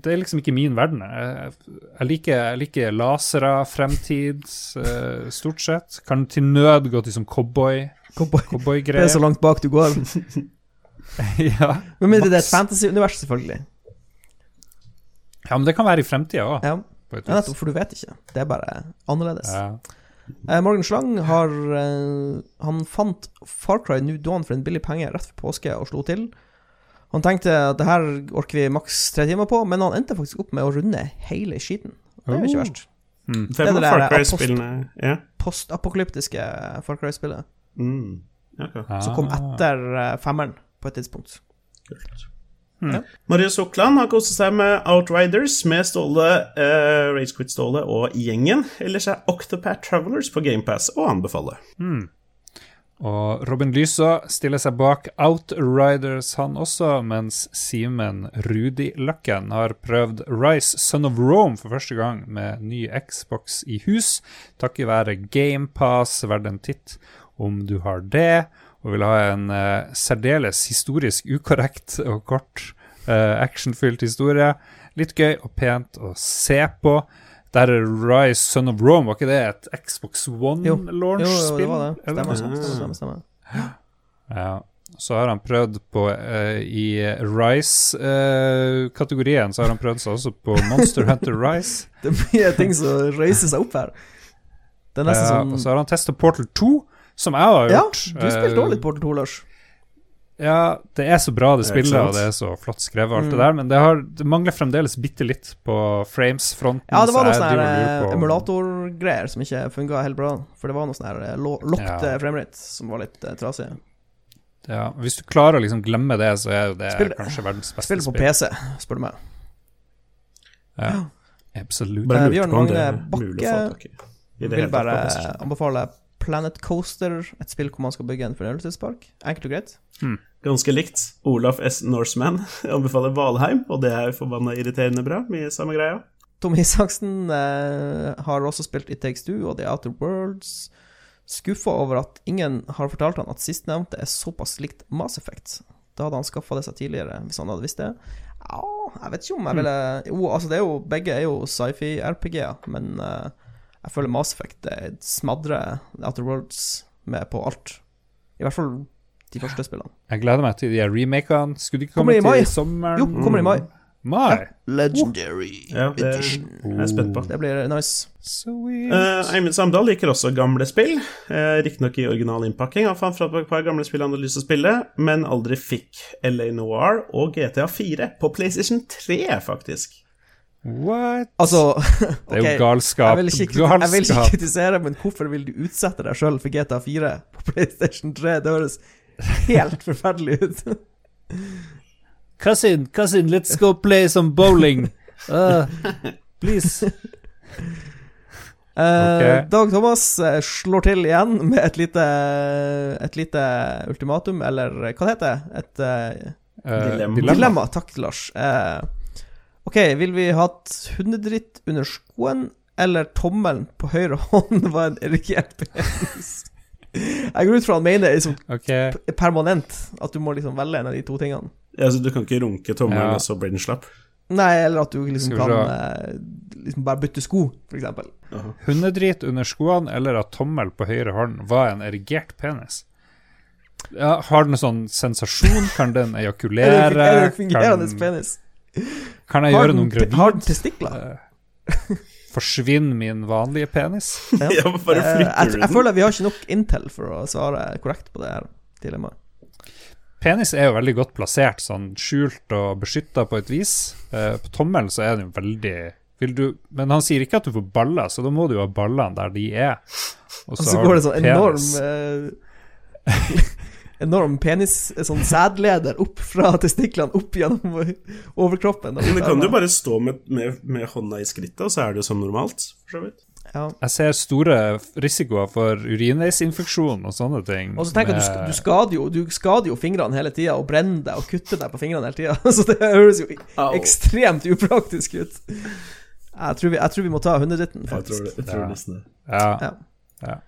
det, er liksom ikke min verden. Jeg, jeg, liker, jeg liker, lasere, fremtid, uh, stort sett. Kan til nød gå til sånn cowboy. Cowboy. Cowboygreier. Det er så langt bak du går. ja. Men mindre det er et fantasy-univers, selvfølgelig. Ja, men det kan være i fremtida òg. Ja. ja, nettopp, for du vet ikke. Det er bare annerledes. Ja. Eh, Morgan Slang har eh, Han fant Far Cry New Dawn for en billig penge rett før påske og slo til. Han tenkte at det her orker vi maks tre timer på, men han endte faktisk opp med å runde hele skiten. Det er jo ikke Oh. verst. Mm. Det er det der Cry-spillene Ja. Postapokalyptiske Far Cry-spillet Mm. ok, som kom Ah. etter eh, femmeren på et tidspunkt. kult. Hmm. Ja. Marius Hokland har kost seg med Outriders med Ståle, eh, Ragequit Ståle og gjengen. Ellers er Octopath Travelers på GamePass å anbefale. Mm. Og Robin Lysa stiller seg bak Outriders, han også, mens Simen Rudi Løkken har prøvd Rise Son of Rome for første gang med ny Xbox i hus, takket være GamePass, verd en titt om du har det, og vil ha en uh, særdeles historisk ukorrekt og kort uh, actionfylt historie. Litt gøy og pent å se på. Der er Rise Son of Rome, var ikke det et Xbox Jo. Jo, jo, One-launch-spill? det var det. Stemmer. stemmer, stemmer, stemmer. Ja. Så har han prøvd på uh, I Rise-kategorien så har han prøvd seg også på Monster Hunter Rise. Det er mye ting som reiser seg opp her. Det er nesten Ja, som og så har han testa Portal 2, som jeg har gjort. Ja, du spilte òg litt Portal 2, Lars. Ja, det er så bra det spiller, spillet, og det er så flott skrevet, alt Mm. det der, men det, har, det mangler fremdeles bitte litt på frames-fronten. Ja, det var noen sånne eh, emulatorgreier som ikke funka helt bra. For det var noe sånn her eh, lo- locked Ja. framerate som var litt uh, trasig. Ja, hvis du klarer å liksom glemme det, så er jo det Spill- kanskje verdens beste Spill på. PC, spør du meg. Ja, absolutt. Eh, Bjørn Magne Bakke Vil bare anbefale Planet Coaster, et spill hvor man skal bygge en fornøyelsespark. Enkelt og greit. Ganske likt. Olaf S. Norseman anbefaler Valheim, og det er forbanna irriterende bra. Mye samme greia. Tom Isaksen eh, har også spilt It Takes Two og The Outer Worlds. Skuffa over at ingen har fortalt han at sistnevnte er såpass likt Mass Effect. Da hadde han skaffa det seg tidligere, hvis han hadde visst det. Ja, jeg vet ikke om jeg ville Jo, altså, det er jo Begge er jo sci-fi-RPG-er, men eh, jeg føler Mass Effect eh, smadrer Outer Worlds med på alt. I hvert fall de første spillene. Jeg gleder meg til de remakene. Skulle de ikke komme i mai. til sommeren? Jo, kommer i mai. Mai? Legendary Ja, det er jeg spent på. Det blir nice. Sweet. Uh, Eivind Samdal liker også gamle spill. Uh, Riktignok i original innpakking. Han fant fram et par gamle spill han hadde lyst til å spille, men aldri fikk LA Noir og GTA 4 på PlayStation 3, faktisk. What? Altså Det er jo galskap. Jeg vil, ikke, galskap. jeg vil ikke kritisere, men hvorfor vil du utsette deg sjøl for GTA 4 på PlayStation 3? Det høres helt forferdelig ut. Cousin, cousin, let's go play some bowling. Uh, please. Okay. Dag Thomas eh, slår til igjen med et lite, et lite ultimatum, eller hva det heter det? Et eh, Uh, Dilemma. dilemma. Takk, Lars. Eh, ok, vil vi hatt hundedritt under skoen, eller tommelen på høyre hånd var en erigert penis? Jeg går ut fra han mener liksom okay. permanent, at du må liksom velge en av de to tingene. Altså, du kan ikke runke tommelen, Ja. og så blir den slapp. Nei, eller at du liksom kan eh, liksom bare bytte sko, for eksempel. -huh. Hundedrit under skoene eller at tommel på høyre hånd var en erigert penis? Ja, har den sånn sensasjon? Kan den Er ejakulere? er det fungerende Kan, penis? Kan jeg Har gjøre noen gravid? har den testikler? Forsvinn Forsvinner min vanlige penis? Ja. Ja, bare Eh, flytter jeg, du jeg føler vi har ikke nok intel for å svare korrekt på det her dilemmaet. penis er jo veldig godt plassert, sånn skjult og beskytta på et vis. Eh, på tommelen så er den jo veldig vil du, Men han sier ikke at du får baller, så da må du jo ha ballene der de er. Og så, går det sånn enorm eh, Enorm penis, sånn sædleder opp fra testiklene opp gjennom overkroppen. Men det kan jo bare stå med, med, med hånda i skrittet, og så er det jo som normalt, for så vidt. Ja. Jeg ser store risikoer for urinveisinfeksjon og sånne ting. Og så tenker jeg du, du, skader jo, du skader jo fingrene hele tida og brenner deg og kutter deg på fingrene hele tida. Så det høres jo Au. ekstremt upraktisk ut. Jeg tror vi, jeg tror vi må ta hundedritten, faktisk. Jeg tror, det, jeg tror det. Ja. ja. ja.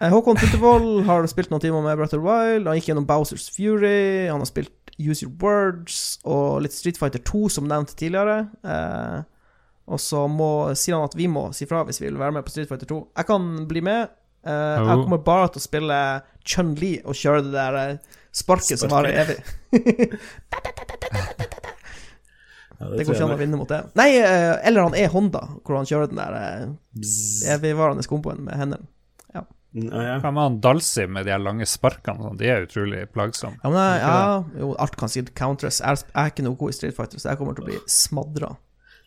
Eh, Håkon Tuttevold har spilt noen timer med Breath of the Wild. Han gikk gjennom Bowsers Fury. Han har spilt Use Your Words og litt Street Fighter 2, som nevnt tidligere. Eh, og så må, sier han at vi må si fra hvis vi vil være med på Street Fighter 2. Jeg kan bli med. Uh, jeg kommer bare til å spille Chun-Li og kjøre det der sparket sparket som varer evig. ja, det, det går ikke an å vinne mot det. Nei, uh, eller han er Honda, hvor han kjører den der evigvarende komboen med hendene. Ja. Hva med han Dalsi med de lange sparkene? Sånn? De er utrolig plagsomme. Ja, men, ja, jo, alt kan si counters. Jeg er ikke noe god i Street Fighter, så jeg kommer til å bli smadra.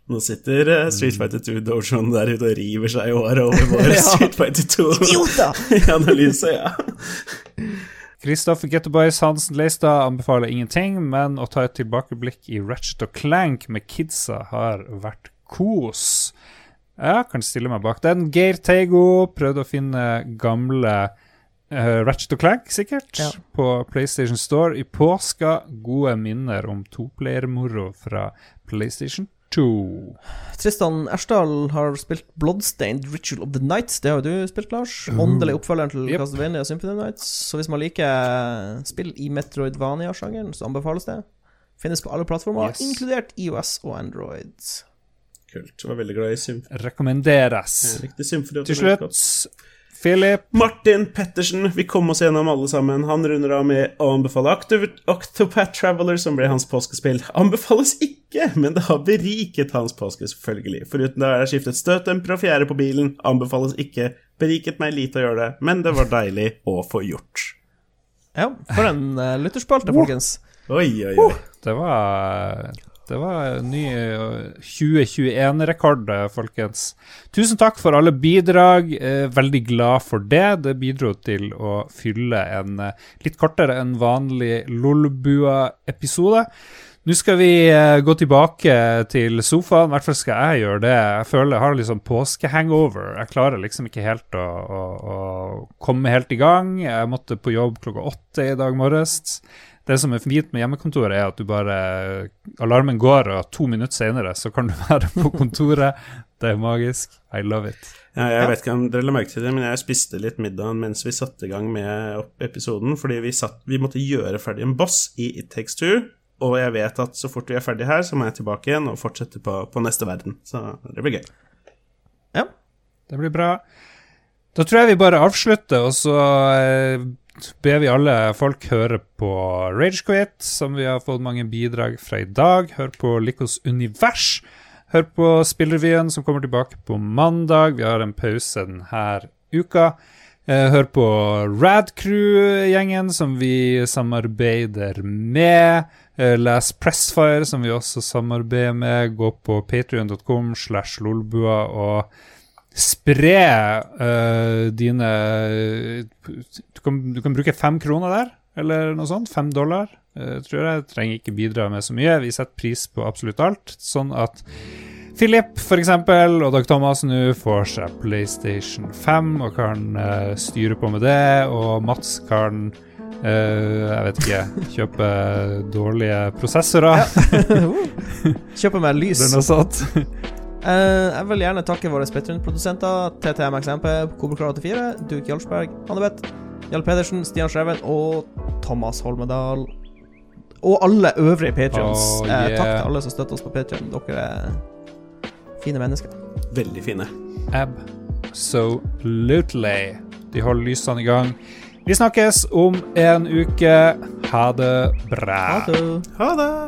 Nå sitter uh, Street Fighter 2-dojoen der ute og river seg i håret over vår ja. Street Fighter 2-analyse, ja. Kristoffer Getteboys Hansen Leistad anbefaler ingenting, men å ta et tilbakeblikk i Ratchet og Clank med kidsa har vært kos. Ja, kan stille meg bak den. Geir Teigo prøvde å finne gamle uh, Ratchet og Clank, sikkert, ja. på PlayStation Store i påska. Gode minner om toplayermoro fra PlayStation 2. Tristan Ersdal har spilt Bloodstained Ritual of the Nights. Det har jo du spilt, Lars. Uh. Åndelig oppfølgeren til yep. Castlevania Symphony Nights. Så hvis man liker spill i Metroidvania-sjangeren, så anbefales det. Finnes på alle plattformer, yes. inkludert IOS og Android. Kult. Jeg var veldig glad i Symf. Rekommenderes. Til slutt Philip. Martin Pettersen. Vi kom oss gjennom alle sammen. Han runder av med å anbefale Octopath Traveler, som ble hans påskespill. Anbefales ikke, men det har beriket hans påske, selvfølgelig. Foruten det har jeg skiftet støtdemper og fjære på bilen. Anbefales ikke. Beriket meg lite å gjøre det, men det var deilig å få gjort. Ja, for en uh, lytterspalte, folkens. Oi, oi, oi. det var det var en ny 2021-rekord, eh, folkens. Tusen takk for alle bidrag. Eh, veldig glad for det. Det bidro til å fylle en eh, litt kortere enn vanlig Lolbua-episode. Nå skal vi gå tilbake til sofaen. I hvert fall skal jeg gjøre det. Jeg føler jeg har liksom påskehangover. Jeg klarer liksom ikke helt å, å, å komme helt i gang. Jeg måtte på jobb klokka åtte i dag morges. Det som er fint med hjemmekontoret, er at du bare Alarmen går, og to minutter senere så kan du være på kontoret. Det er magisk. I love it. Ja, jeg vet ikke om dere la merke til det, men jeg spiste litt middag mens vi satte i gang med episoden, fordi vi, satt, vi måtte gjøre ferdig en boss i It Takes Two. Og jeg vet at så fort vi er ferdig her, så må jeg tilbake igjen og fortsette på, på neste verden. Så det blir gøy. Ja. Det blir bra. Da tror jeg vi bare avslutter, og så eh, ber vi alle folk høre på Ragequit, som vi har fått mange bidrag fra i dag. Hør på Likos univers. Hør på Spillrevyen, som kommer tilbake på mandag. Vi har en pause denne uka. Eh, hør på Radcrew-gjengen, som vi samarbeider med. Eh, les Pressfire, som vi også samarbeider med. Gå på patrion.com slash lolbua og spre uh, dine du kan, du kan, bruke fem kroner der, eller noe sånt. Fem dollar. Uh, tror jeg trenger ikke bidra med så mye. Vi setter pris på absolutt alt. Sånn at Philip for eksempel, og Dag Thomas nå får seg PlayStation 5 og kan uh, styre på med det. Og Mats kan Uh, jeg vet ikke. Kjøpe dårlige prosessorer. Ja. Kjøpe meg lys. Det er noe sånt. Uh, jeg vil gjerne takke våre Splitterun-produsenter, TTMXMP, Kobelklar84, Duke Jarlsberg, Annebeth, Jarl Pedersen, Stian Skreven og Thomas Holmedal. Og alle øvrige patrions. Oh, yeah. uh, takk til alle som støtter oss på Patrion. Dere er fine mennesker. Veldig fine. Absolutely. De holder lysene i gang. Vi snakkes om en uke. Ha det bra. Ha det. Ha det.